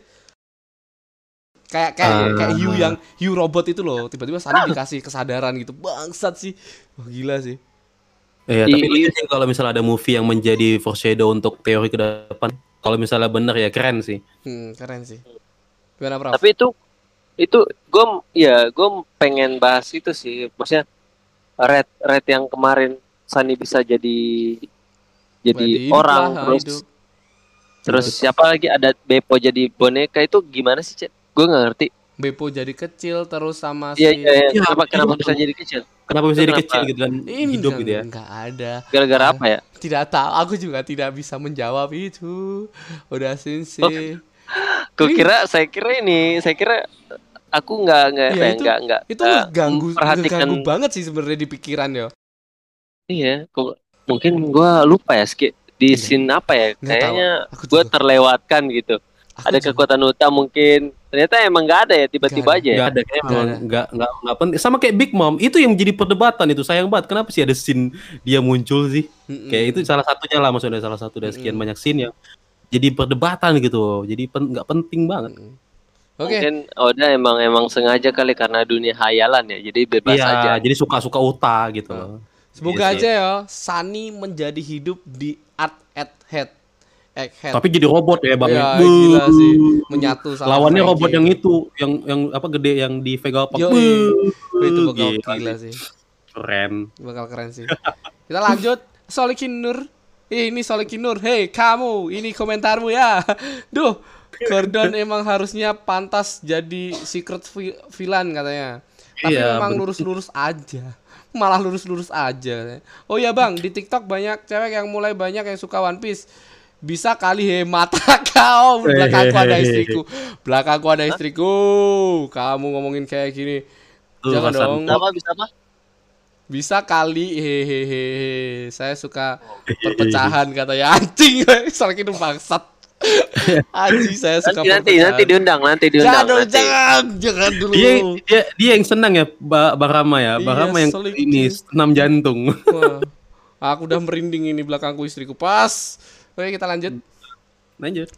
Speaker 1: Kayak kayak
Speaker 5: Ah.
Speaker 1: kayak Yu yang Yu robot itu loh, tiba-tiba Sani dikasih kesadaran gitu. Bangsat sih. Wah, gila sih.
Speaker 5: Iya, tapi lucu sih kalau misalnya ada movie yang menjadi foreshadow untuk teori ke depan. Kalau misalnya bener ya keren sih.
Speaker 1: Hmm, keren sih. Gimana, Prof?
Speaker 3: Tapi itu itu gue ya gue pengen bahas itu sih. Maksudnya red red yang kemarin Sani bisa jadi jadi
Speaker 1: hidup
Speaker 3: orang
Speaker 1: lah,
Speaker 3: terus
Speaker 1: hidup.
Speaker 3: terus siapa lagi ada Beppo jadi boneka itu gimana sih cek? Gue nggak ngerti.
Speaker 1: Beppo jadi kecil terus sama
Speaker 3: Iya
Speaker 1: si
Speaker 3: iya iya.
Speaker 5: Iya,
Speaker 3: Kenapa kenapa bisa jadi kecil?
Speaker 5: Kenapa bisa jadi kecil gitu kan
Speaker 1: ini
Speaker 5: hidup gitu ya?
Speaker 1: nggak ada.
Speaker 3: Gara-gara apa ya?
Speaker 1: Tidak tahu, aku juga tidak bisa menjawab itu. Udah sinsi.
Speaker 3: Gue kira saya kira ini saya kira aku nggak nggak
Speaker 1: Iya,
Speaker 3: apa ya,
Speaker 1: itu-
Speaker 3: nggak nggak
Speaker 1: itu ngeganggu,
Speaker 3: memperhatikan
Speaker 1: ngeganggu banget sih sebenarnya di pikiran ya.
Speaker 3: iya kok mungkin gue lupa ya di
Speaker 1: Iya.
Speaker 3: scene apa ya
Speaker 1: Nggak
Speaker 3: kayaknya
Speaker 1: Aku
Speaker 3: gue terlewatkan gitu ada
Speaker 1: juga.
Speaker 3: kekuatan utama mungkin ternyata emang nggak ada ya tiba-tiba aja ya
Speaker 5: Gak ada kayak
Speaker 1: ada.
Speaker 5: nggak nggak nggak penting. Sama kayak Big Mom itu yang menjadi perdebatan itu sayang banget. Kenapa sih ada scene dia muncul sih?
Speaker 1: Mm-mm.
Speaker 5: Kayak itu salah satunya lah maksudnya salah satu dari sekian
Speaker 1: Mm-mm.
Speaker 5: banyak scene yang jadi perdebatan gitu. Jadi pen- nggak penting banget.
Speaker 1: Mm-mm. Oke,
Speaker 3: mungkin Oda emang emang sengaja kali karena dunia hayalan ya jadi bebas
Speaker 5: Iya,
Speaker 3: aja
Speaker 5: jadi suka-suka uta gitu loh.
Speaker 1: semoga
Speaker 5: Iya sih.
Speaker 1: aja ya Sunny menjadi hidup di Art at Head. Egghead.
Speaker 5: Tapi jadi robot ya bang.
Speaker 1: Ya,
Speaker 5: Buh.
Speaker 1: gila sih. Menyatu sama
Speaker 5: Lawannya
Speaker 1: Frankie
Speaker 5: robot yang
Speaker 1: itu.
Speaker 5: yang yang apa gede yang di Vega Park.
Speaker 1: Yo, itu bakal
Speaker 5: Gila
Speaker 1: gila
Speaker 5: sih. Keren.
Speaker 1: Bakal keren sih. Kita lanjut. Solikin Nur. Eh, ini Solikin Nur. Hei, kamu. Ini komentarmu ya. Duh. Gordon emang harusnya pantas jadi secret vi- villain katanya. Tapi
Speaker 5: Iya,
Speaker 1: memang lurus-lurus aja. Malah lurus-lurus aja. Oh ya bang, di TikTok banyak cewek yang mulai banyak yang suka One Piece. Bisa kali hemat kau. Belakangku ada istriku. Belakangku ada istriku. Kamu ngomongin kayak gini.
Speaker 5: Tuh,
Speaker 1: Jangan dong.
Speaker 3: apa bisa apa
Speaker 1: Bisa kali hehehe. Saya suka perpecahan katanya anjing. Soalnya itu bangsat. Anjing saya suka
Speaker 3: nanti nanti
Speaker 1: perpecahan.
Speaker 3: nanti diundang nanti
Speaker 1: Jangan
Speaker 3: diundang
Speaker 1: dong,
Speaker 3: nanti.
Speaker 1: jangan, jangan dulu.
Speaker 5: Dia, dia dia yang senang ya, Ba- Bang Rama ya. Bang
Speaker 1: Iya,
Speaker 5: Rama yang ini senam jantung.
Speaker 1: Wah, aku udah merinding ini belakangku istriku pas. Oke kita lanjut.
Speaker 5: Lanjut.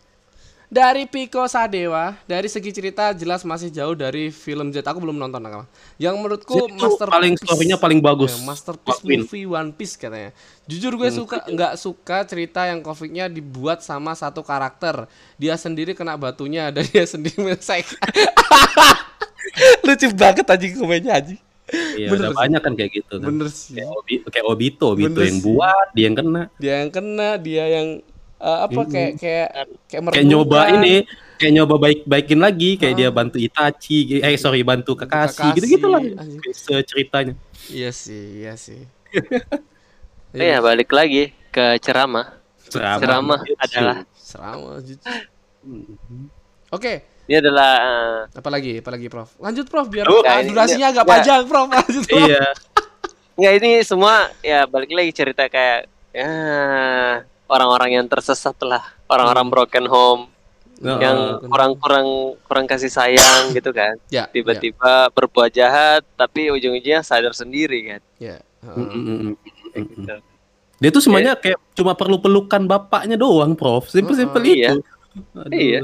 Speaker 1: Dari Piko Sadewa, dari segi cerita jelas masih jauh dari film Z. Aku belum nonton. Yang menurutku
Speaker 5: Itu
Speaker 1: masterpiece.
Speaker 5: paling story-nya paling bagus.
Speaker 1: Ya, masterpiece
Speaker 5: Lakuin.
Speaker 1: movie One Piece katanya. Jujur gue suka nggak suka cerita yang konfliknya dibuat sama satu karakter. Dia sendiri kena batunya dan dia sendiri menyelesaikan. Lucu banget anjing komennya anjing.
Speaker 5: Iya,
Speaker 1: Bener
Speaker 5: udah
Speaker 1: sih.
Speaker 5: banyak kan kayak gitu kan.
Speaker 1: Bener sih.
Speaker 5: Kayak, Obi, kayak Obito, Obito
Speaker 1: Bener
Speaker 5: yang
Speaker 1: sih.
Speaker 5: buat, dia yang kena.
Speaker 1: Dia yang kena, dia yang eh, apa
Speaker 5: Mm-mm.
Speaker 1: kayak kayak kayak
Speaker 5: Kayak nyoba ini, kayak nyoba baik-baikin lagi, kayak
Speaker 1: Ah.
Speaker 5: dia bantu Itachi, eh sorry bantu Kakashi,
Speaker 1: Kakashi,
Speaker 5: gitu-gitu lah.
Speaker 1: anjing.
Speaker 5: Ceritanya.
Speaker 1: Iya sih, iya sih.
Speaker 3: Iya balik lagi ke ceramah
Speaker 5: Ceramah.
Speaker 3: ceramah
Speaker 5: Gitu.
Speaker 3: adalah
Speaker 1: Serama. jujur.
Speaker 5: Mhm.
Speaker 1: Oke,
Speaker 3: ini adalah eh,
Speaker 1: apa lagi? Apa lagi, Prof? Lanjut, Prof, biar
Speaker 3: Oh,
Speaker 1: ah,
Speaker 3: ini-
Speaker 1: durasinya agak
Speaker 3: ya.
Speaker 1: panjang, Prof. Lanjut, Prof.
Speaker 5: Iya.
Speaker 3: Nggak ini semua ya balik lagi cerita kayak ya orang-orang yang tersesat lah, orang-orang broken home yang
Speaker 5: uh,
Speaker 3: kurang-kurang kurang kasih sayang gitu kan.
Speaker 1: Ya,
Speaker 3: Tiba-tiba berbuat jahat tapi ujung-ujungnya sadar sendiri kan.
Speaker 1: Ya. ya.
Speaker 5: mm, mm,
Speaker 3: gitu.
Speaker 5: Dia tuh semuanya kayak cuma perlu pelukan bapaknya doang, Prof. Simpel-simpel
Speaker 1: Uh-uh.
Speaker 5: itu.
Speaker 3: Iya.
Speaker 5: Aduh,
Speaker 3: Iya.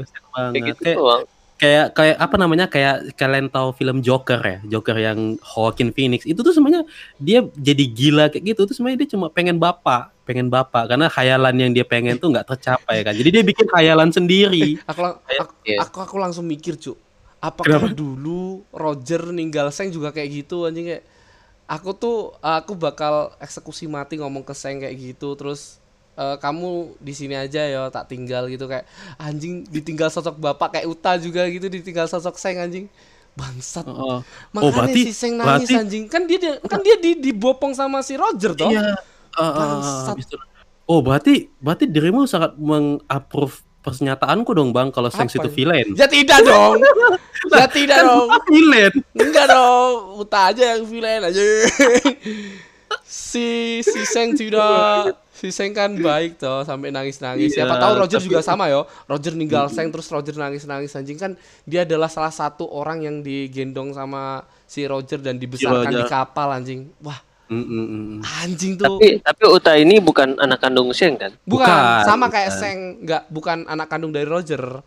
Speaker 3: Kayak gitu
Speaker 5: Kayak,
Speaker 3: doang.
Speaker 5: Kayak kayak apa namanya kayak kalian tahu film Joker ya? Joker yang Joaquin Phoenix. Itu tuh semuanya dia jadi gila kayak gitu. Tuh semuanya dia cuma pengen bapak pengen bapak. Karena khayalan yang dia pengen tuh nggak tercapai kan? Jadi dia bikin khayalan sendiri.
Speaker 1: Aku, lang- aku,
Speaker 3: Iya.
Speaker 1: aku aku langsung mikir, Cuk. Apakah
Speaker 5: Kenapa?
Speaker 1: dulu Roger ninggal Seng juga kayak gitu anjing kayak. Aku tuh aku bakal eksekusi mati ngomong ke Seng kayak gitu terus eh, kamu di sini aja ya tak tinggal gitu kayak anjing ditinggal sosok bapak kayak Uta juga gitu ditinggal sosok Seng anjing. Bangsat.
Speaker 5: Oh,
Speaker 1: makanya
Speaker 5: oh, berarti-
Speaker 1: si Seng nangis
Speaker 5: berarti-
Speaker 1: anjing. Kan dia kan dia di dibopong sama si Roger toh?
Speaker 5: Iya. Uh, uh,
Speaker 1: Bangsat.
Speaker 5: itu- oh berarti berarti dirimu sangat mengapprove pernyataanku dong bang kalau Sengs
Speaker 1: Apa
Speaker 5: itu
Speaker 1: ini?
Speaker 5: villain.
Speaker 1: Ya tidak dong. Ya tidak dong.
Speaker 5: villain.
Speaker 1: Enggak dong, Uta aja yang villain aja. Si si Seng tidak si Seng kan baik toh sampai nangis nangis siapa
Speaker 5: Iya,
Speaker 1: tahu Roger
Speaker 5: tapi-
Speaker 1: juga sama yo Roger ninggal Seng terus Roger nangis nangis anjing kan dia adalah salah satu orang yang digendong sama si Roger dan dibesarkan di
Speaker 5: Roger.
Speaker 1: kapal anjing wah
Speaker 5: Mm, mm, mm, mm.
Speaker 1: anjing tuh
Speaker 3: Tapi tapi Uta ini bukan anak kandung Sheng kan?
Speaker 1: bukan,
Speaker 5: bukan,
Speaker 1: sama kayak
Speaker 5: bukan.
Speaker 1: Seng nggak bukan anak kandung dari Roger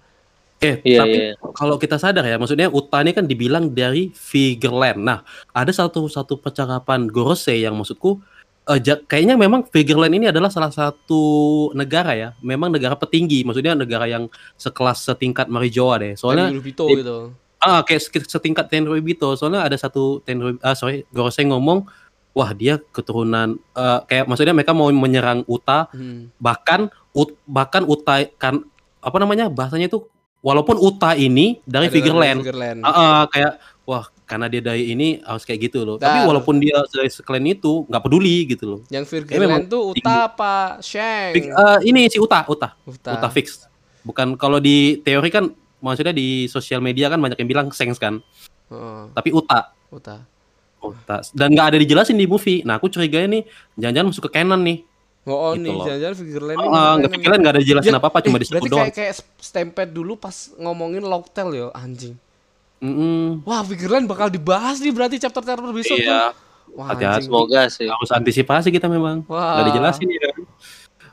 Speaker 5: Eh,
Speaker 3: Iya,
Speaker 5: tapi
Speaker 3: iya.
Speaker 5: kalau kita sadar ya, maksudnya Uta ini kan dibilang dari Figureland. Nah, ada satu satu percakapan Gorosei yang maksudku ja- kayaknya memang Figureland ini adalah salah satu negara ya, memang negara petinggi, maksudnya negara yang sekelas setingkat Marijoa deh. Soalnya
Speaker 1: Soalnya Bito
Speaker 5: di-
Speaker 1: gitu
Speaker 5: ah kayak setingkat Tenryubito. Soalnya ada satu Tenryubito, ah sorry, Gorosei ngomong, wah dia keturunan eh, kayak maksudnya mereka mau menyerang Uta
Speaker 1: Hmm.
Speaker 5: bahkan ut, bahkan Uta kan apa namanya bahasanya itu walaupun Uta ini dari Figureland
Speaker 1: Figureland.
Speaker 5: ah, ah, kayak wah karena dia dari ini harus kayak gitu loh. Tapi walaupun dia dari sekalian itu nggak peduli gitu loh.
Speaker 1: Yang Figureland tuh Uta apa Sheng?
Speaker 5: Eh, ini si Uta Uta
Speaker 1: Uta.
Speaker 5: Uta fix. Bukan kalau di teori kan maksudnya di sosial media kan banyak yang bilang Sengs kan.
Speaker 1: Heeh,
Speaker 5: tapi Uta
Speaker 1: Uta.
Speaker 5: Uta dan nggak ada dijelasin di movie. Nah aku curiga nih jangan-jangan masuk ke canon nih.
Speaker 1: Oh, oh
Speaker 5: Gitu
Speaker 1: nih jangan-jangan Figureland ini
Speaker 5: Ah, nggak
Speaker 1: beneran
Speaker 5: pikiran nggak ada dijelasin
Speaker 1: Ya,
Speaker 5: apa apa cuma
Speaker 1: eh,
Speaker 5: disebut
Speaker 1: berarti
Speaker 5: doang.
Speaker 1: kayak kayak Stampede dulu pas ngomongin Locktail yo anjing.
Speaker 5: Mm-mm.
Speaker 1: Wah, Figureland bakal dibahas nih berarti chapter-chapter besok tuh.
Speaker 5: iya
Speaker 1: Wah,
Speaker 5: Hati-hati.
Speaker 1: anjing.
Speaker 3: Semoga sih.
Speaker 5: harus antisipasi kita memang
Speaker 1: Wah.
Speaker 5: nggak dijelasin ya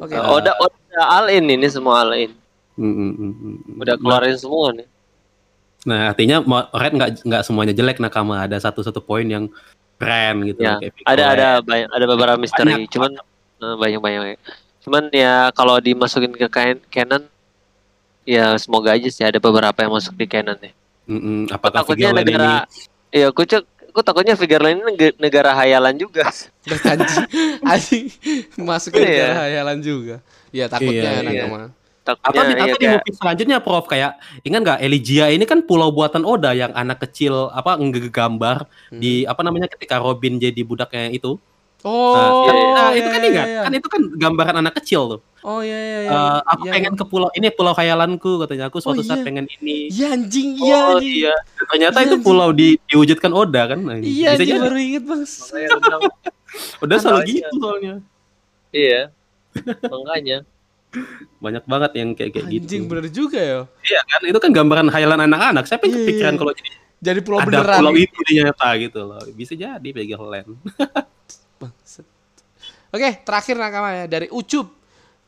Speaker 1: Oke.
Speaker 3: Uh, Oda Oda all in ini semua all in.
Speaker 5: Mm, mm, mm, mm.
Speaker 3: Udah keluarin semua nih.
Speaker 5: nah artinya Red nggak nggak semuanya jelek nakama ada satu satu poin yang keren gitu
Speaker 3: Ya,
Speaker 5: kayak
Speaker 3: Ada ada banyak ada beberapa misteri.
Speaker 5: Banyak,
Speaker 3: Cuman eh, banyak banyak. Cuman ya kalau dimasukin ke kain canon ya semoga aja sih ada beberapa yang masuk di canon nih.
Speaker 5: Mm, mm. apakah
Speaker 3: Takutnya negara Iya, aku cek aku takutnya Figureland ini neg- negara hayalan juga.
Speaker 1: anjing. anjing masuk ke
Speaker 3: Iya.
Speaker 1: negara hayalan juga. Ya takutnya
Speaker 5: Iya,
Speaker 1: enak
Speaker 3: iya.
Speaker 1: sama.
Speaker 3: Takutnya
Speaker 5: atau di,
Speaker 3: ya
Speaker 5: atau di movie selanjutnya Prof kayak ingat nggak Elijah ini kan pulau buatan Oda yang anak kecil apa ngegambar di apa namanya ketika Robin jadi budaknya itu
Speaker 1: Oh,
Speaker 5: nah,
Speaker 3: iya, iya.
Speaker 5: nah,
Speaker 1: iya,
Speaker 5: itu kan
Speaker 1: iya,
Speaker 5: ingat
Speaker 1: iya.
Speaker 5: kan itu kan gambaran anak kecil tuh
Speaker 1: Oh iya iya iya.
Speaker 5: Eh, aku
Speaker 1: Iya.
Speaker 5: pengen ke pulau ini pulau khayalanku katanya aku suatu
Speaker 1: Oh,
Speaker 5: saat
Speaker 1: iya.
Speaker 5: pengen ini
Speaker 1: Iya anjing, iya
Speaker 3: Oh
Speaker 1: anjing.
Speaker 3: iya.
Speaker 5: ternyata
Speaker 1: Iya,
Speaker 5: itu pulau di, diwujudkan Oda kan Nah,
Speaker 1: Iya
Speaker 5: bisa
Speaker 1: anjing
Speaker 5: jadi
Speaker 1: baru inget bang.
Speaker 5: Oda selalu gitu soalnya
Speaker 3: iya. Makanya.
Speaker 5: banyak banget yang kayak kayak gitu
Speaker 1: Anjing bener juga ya.
Speaker 5: iya kan itu kan gambaran khayalan anak-anak saya pengen
Speaker 1: Iya,
Speaker 5: kepikiran
Speaker 1: iya.
Speaker 5: kalau jadi
Speaker 1: Jadi pulau
Speaker 5: ada
Speaker 1: beneran.
Speaker 5: pulau itu ternyata gitu loh bisa jadi Land
Speaker 1: Bangsat. Oke, terakhir nakama ya dari Ucup.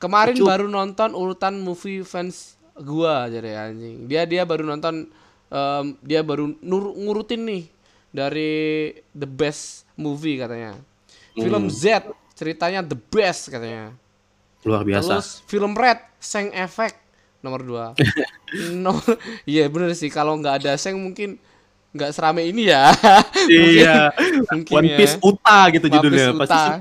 Speaker 1: Kemarin baru nonton urutan movie fans gua jadi anjing. Dia dia baru nonton em, dia baru nur- ngurutin nih dari the best movie katanya. Film Z ceritanya the best katanya.
Speaker 5: luar biasa
Speaker 1: Terus film Red Seng Effect nomor 2. nomor Iya bener sih kalau nggak ada Seng mungkin nggak serame ini ya.
Speaker 5: iya
Speaker 1: mungkin
Speaker 5: One
Speaker 1: ya.
Speaker 5: Piece Uta gitu
Speaker 1: One
Speaker 5: judulnya
Speaker 1: Piece
Speaker 5: pasti
Speaker 1: Uta.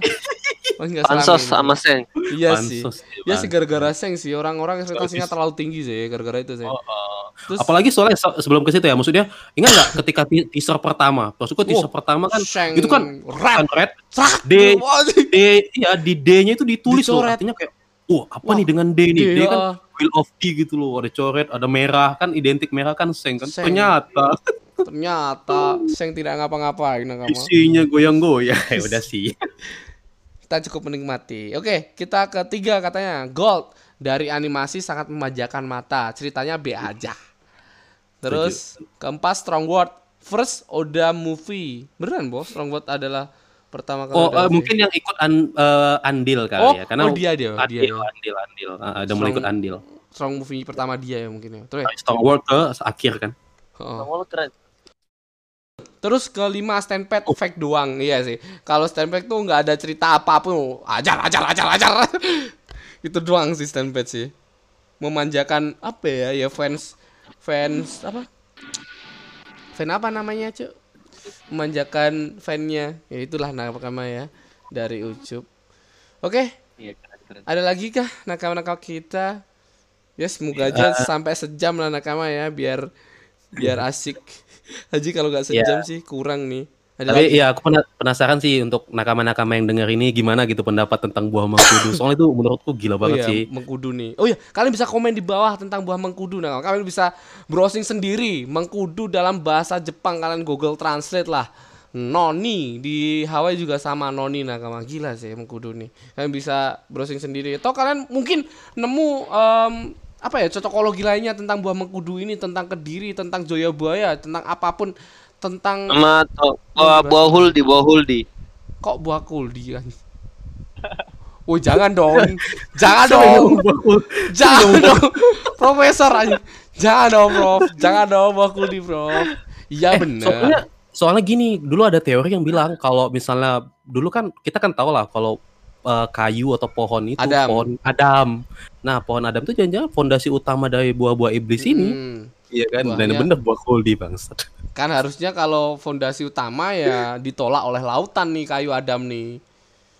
Speaker 1: Oh, nggak serame
Speaker 3: Pansos
Speaker 1: ini.
Speaker 3: sama Seng.
Speaker 1: Iya sih. Ya
Speaker 5: iya,
Speaker 1: sih gara-gara Seng sih orang-orang ekspektasinya terlalu tinggi sih gara-gara itu sih.
Speaker 5: Oh, oh.
Speaker 1: Terus
Speaker 5: apalagi soalnya se- sebelum ke situ ya maksudnya ingat nggak ketika te- teaser pertama maksudku teaser
Speaker 1: Oh,
Speaker 5: pertama kan
Speaker 1: Shang
Speaker 5: itu kan
Speaker 1: Red.
Speaker 5: kan red
Speaker 1: Serak.
Speaker 5: D D iya di D-nya itu ditulis loh artinya kayak wah apa
Speaker 1: Wah,
Speaker 5: nih dengan D nih
Speaker 1: D,
Speaker 5: D kan. Wheel of D gitu loh ada coret ada merah kan identik merah kan seng kan
Speaker 1: Seng.
Speaker 5: ternyata
Speaker 1: Ternyata Seng tidak ngapa-ngapain nakama.
Speaker 5: isinya goyang-goyang ya udah sih
Speaker 1: Kita cukup menikmati. Oke, kita ketiga katanya Gold dari animasi sangat memanjakan mata. Ceritanya B aja. Terus keempat Strong World First Oda Movie. Beneran, Bos? Strong World adalah pertama kali
Speaker 5: oh
Speaker 1: movie.
Speaker 5: mungkin yang ikut an- eh, andil kali
Speaker 1: Oh,
Speaker 5: ya karena
Speaker 1: oh, dia dia, dia,
Speaker 5: andil
Speaker 1: dia.
Speaker 5: andil andil Ah, ada mulai ikut
Speaker 1: Strong-
Speaker 5: andil
Speaker 1: Strong Movie pertama dia ya mungkin ya. Terus.
Speaker 5: Star Wars ke akhir kan
Speaker 1: Oh.
Speaker 3: Kamu keren.
Speaker 1: Terus kelima Stampede fake doang, iya sih. Kalau Stampede tuh nggak ada cerita apa pun, ajar, ajar, ajar, ajar. itu doang sih Stampede sih. Memanjakan apa ya, ya fans, fans apa? Fan apa namanya cuy? Memanjakan fannya, ya itulah nakama ya dari Ucup. Oke,
Speaker 3: Iya, keren, keren.
Speaker 1: ada lagi kah nakama-nakama kita? Ya semoga aja sampai sejam lah nakama ya biar biar asik. Haji kalau nggak sejam sih kurang nih. Ada
Speaker 5: Tapi
Speaker 1: lagi?
Speaker 5: ya aku pena- penasaran sih untuk nakama-nakama yang denger ini gimana gitu pendapat tentang buah mangkudu. Soalnya itu menurutku gila
Speaker 1: Oh iya,
Speaker 5: banget sih.
Speaker 1: mengkudu nih. Oh iya, kalian bisa komen di bawah tentang buah mengkudu. Nah, kalian bisa browsing sendiri mengkudu dalam bahasa Jepang. Kalian Google Translate lah. Noni di Hawaii juga sama Noni nakama gila sih mengkudu nih kalian bisa browsing sendiri atau kalian mungkin nemu em, apa ya cocokologi lainnya tentang buah mengkudu ini tentang kediri tentang joya buaya tentang apa pun tentang
Speaker 3: Sama buah, buah huldi, buah huldi.
Speaker 1: kok buah kuldi kan Oh jangan dong, jangan dong, jangan dong, Profesor aja, jangan dong, Prof, jangan dong buah kuldi, Prof. Iya bener.
Speaker 5: Soalnya soalnya gini, dulu ada teori yang bilang kalau misalnya dulu kan kita kan tahu lah kalau eh, kayu atau pohon itu
Speaker 1: Adam.
Speaker 5: pohon Adam. Nah, pohon Adam itu jangan-jangan fondasi utama dari buah-buah iblis ini.
Speaker 1: Hmm,
Speaker 5: Iya kan? Dan
Speaker 1: Buahnya-
Speaker 5: bener buah kuldi bangsat.
Speaker 1: kan harusnya kalau fondasi utama ya ditolak oleh lautan nih kayu Adam nih.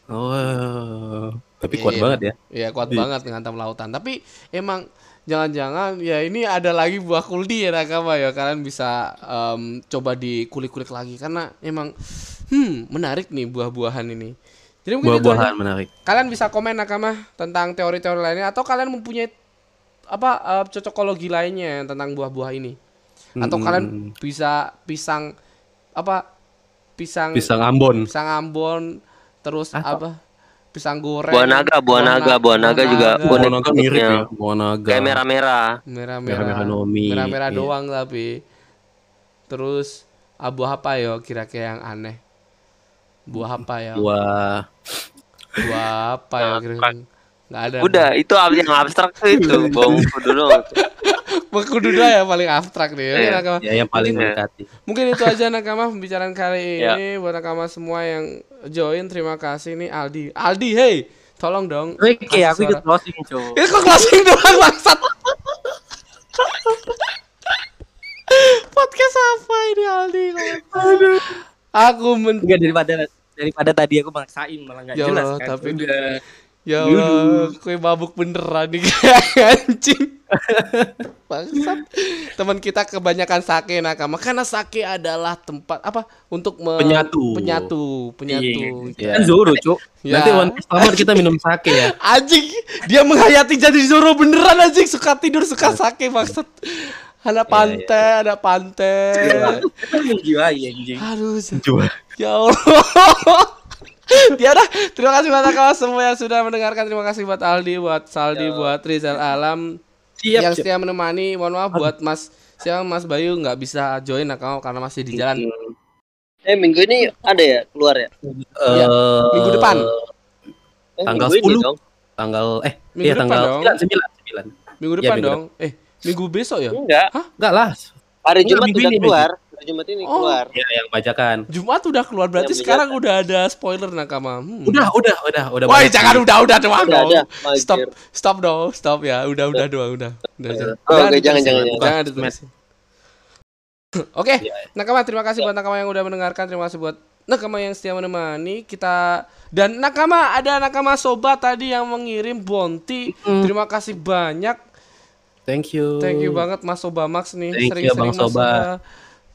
Speaker 5: Oh, tapi kuat
Speaker 1: Iya.
Speaker 5: banget ya.
Speaker 1: Iya kuat
Speaker 5: Iya.
Speaker 1: banget menghantam lautan. Tapi emang jangan-jangan ya ini ada lagi buah kuldi ya nakama ya kalian bisa em, coba dikulik-kulik lagi karena emang hmm menarik nih buah-buahan ini. Jadi mungkin itu aja.
Speaker 5: Buah-buahan menarik.
Speaker 1: kalian bisa komen nakama tentang teori-teori lainnya atau kalian mempunyai apa eh, cocokologi lainnya tentang buah-buah ini atau
Speaker 5: Mm-mm.
Speaker 1: kalian bisa pisang apa pisang
Speaker 5: Pisang Ambon.
Speaker 1: pisang Ambon terus
Speaker 5: Atau-
Speaker 1: apa pisang goreng
Speaker 3: Buah naga, buah naga, buah naga juga
Speaker 5: Buah naga mirip ya. Buah naga.
Speaker 3: Kayak merah-merah.
Speaker 1: merah-merah
Speaker 5: Merah-merah Nomi,
Speaker 1: merah-merah
Speaker 5: iya.
Speaker 1: doang tapi terus ah, buah apa ya kira-kira yang aneh buah apa ya
Speaker 5: Buah
Speaker 1: buah apa ya kira-kira nggak ada
Speaker 3: Udah, itu ab- yang abstrak tuh itu, bawang kudu
Speaker 1: ya paling abstrak deh. Oke,
Speaker 3: Iya.
Speaker 1: nakama.
Speaker 5: ya yang paling
Speaker 3: Mungkin-
Speaker 5: mendekati.
Speaker 1: Mungkin itu aja nakama pembicaraan kali
Speaker 3: Ya.
Speaker 1: ini buat nakama semua yang join. Terima kasih nih Aldi. Aldi, hey, tolong dong.
Speaker 2: Oke, aku ikut closing, Cok.
Speaker 1: Ini kok closing doang bangsat. Podcast apa ini Aldi? Aduh. Aku men
Speaker 2: Enggak daripada daripada tadi aku maksain malah nggak
Speaker 1: Ya
Speaker 2: jelas
Speaker 1: Allah,
Speaker 2: kan.
Speaker 1: tapi
Speaker 2: Udah.
Speaker 1: Ya Allah, kue mabuk beneran nih kayak anjing. Bangsat. Teman kita kebanyakan sake nakama karena sake adalah tempat apa untuk me-
Speaker 5: Penyatu.
Speaker 1: penyatu, penyatu.
Speaker 5: Iya.
Speaker 2: Kan Zoro, Cok.
Speaker 1: Ya.
Speaker 5: Nanti One Piece tamat kita minum sake ya.
Speaker 1: Anjing, dia menghayati jadi Zoro beneran anjing suka tidur suka sake maksud. Ada pantai, ada pantai.
Speaker 2: Menjiwai anjing.
Speaker 1: Aduh,
Speaker 5: Coba.
Speaker 1: ya Allah. ya udah, terima kasih buat kawan semua yang sudah mendengarkan. Terima kasih buat Aldi, buat Saldi, buat Rizal Alam
Speaker 2: Siap,
Speaker 1: yang setia menemani. Mohon maaf buat Mas siapa Mas Bayu nggak bisa join nakal karena masih di jalan.
Speaker 3: Eh, minggu ini ada ya keluar ya?
Speaker 1: Iya,
Speaker 5: Eh,
Speaker 1: Minggu depan.
Speaker 3: Eh,
Speaker 5: Tanggal
Speaker 3: minggu ini
Speaker 5: 10.
Speaker 3: dong.
Speaker 5: Tanggal eh
Speaker 1: Minggu
Speaker 5: iya
Speaker 1: depan
Speaker 5: tanggal
Speaker 1: dong.
Speaker 5: 9 9 9.
Speaker 1: Minggu
Speaker 5: Iya,
Speaker 1: depan
Speaker 5: minggu
Speaker 1: dong. Eh, minggu besok ya?
Speaker 3: Enggak,
Speaker 5: Enggak lah.
Speaker 3: hari Jumat
Speaker 5: minggu
Speaker 3: udah
Speaker 5: ini,
Speaker 3: keluar. Hari Jumat ini
Speaker 1: Oh.
Speaker 3: keluar.
Speaker 5: Ya yang bacakan.
Speaker 1: Jumat udah keluar berarti
Speaker 3: Yang
Speaker 1: sekarang udah ada spoiler nakama. Hmm.
Speaker 5: Udah, udah, udah, udah.
Speaker 1: Woi, jangan udah udah doang
Speaker 3: Udah
Speaker 1: dong.
Speaker 3: ada, Majir.
Speaker 1: Stop, stop dong, stop ya. Udah udah doang, udah. Udah jangan.
Speaker 3: Oh, jangan, jangan,
Speaker 1: jangan.
Speaker 5: jangan.
Speaker 1: ditulisin. Oke,
Speaker 5: Iya,
Speaker 1: nakama terima kasih buat nakama yang udah mendengarkan. Terima kasih buat nakama yang setia menemani kita dan nakama ada nakama sobat tadi yang mengirim bonti. Terima kasih banyak.
Speaker 5: Thank you.
Speaker 1: Thank you banget Mas Sobamax nih.
Speaker 5: Thank you,
Speaker 1: Sering-sering
Speaker 5: Bang
Speaker 1: Mas
Speaker 5: Soba.
Speaker 1: Soba.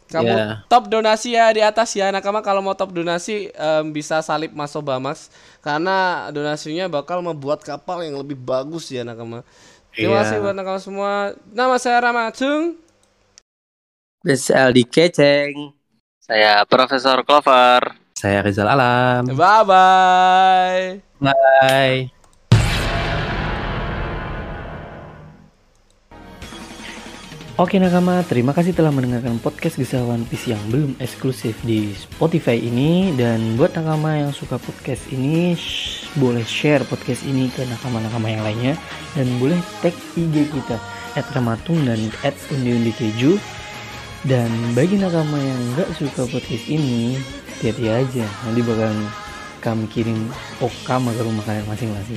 Speaker 1: Kamu
Speaker 5: Ya.
Speaker 1: top donasi ya di atas ya. Nakama kalau mau top donasi em, bisa salib Mas Sobamax karena donasinya bakal membuat kapal yang lebih bagus ya Nakama. Terima
Speaker 5: Iya.
Speaker 1: kasih buat nakama semua. Nama saya Ramacung.
Speaker 2: Besar di keceng.
Speaker 3: Saya Profesor Clover.
Speaker 5: Saya Rizal Alam.
Speaker 1: Bye bye.
Speaker 5: Bye.
Speaker 4: Oke nakama, terima kasih telah mendengarkan podcast Kisah One Piece yang belum eksklusif di Spotify ini. Dan buat nakama yang suka podcast ini, shh, boleh share podcast ini ke nakama-nakama yang lainnya. Dan boleh tag IG kita, at Ramatung dan at Undi-Undi Keju Dan bagi nakama yang nggak suka podcast ini, hati-hati aja. Nanti bakal kami kirim okama ke rumah kalian masing-masing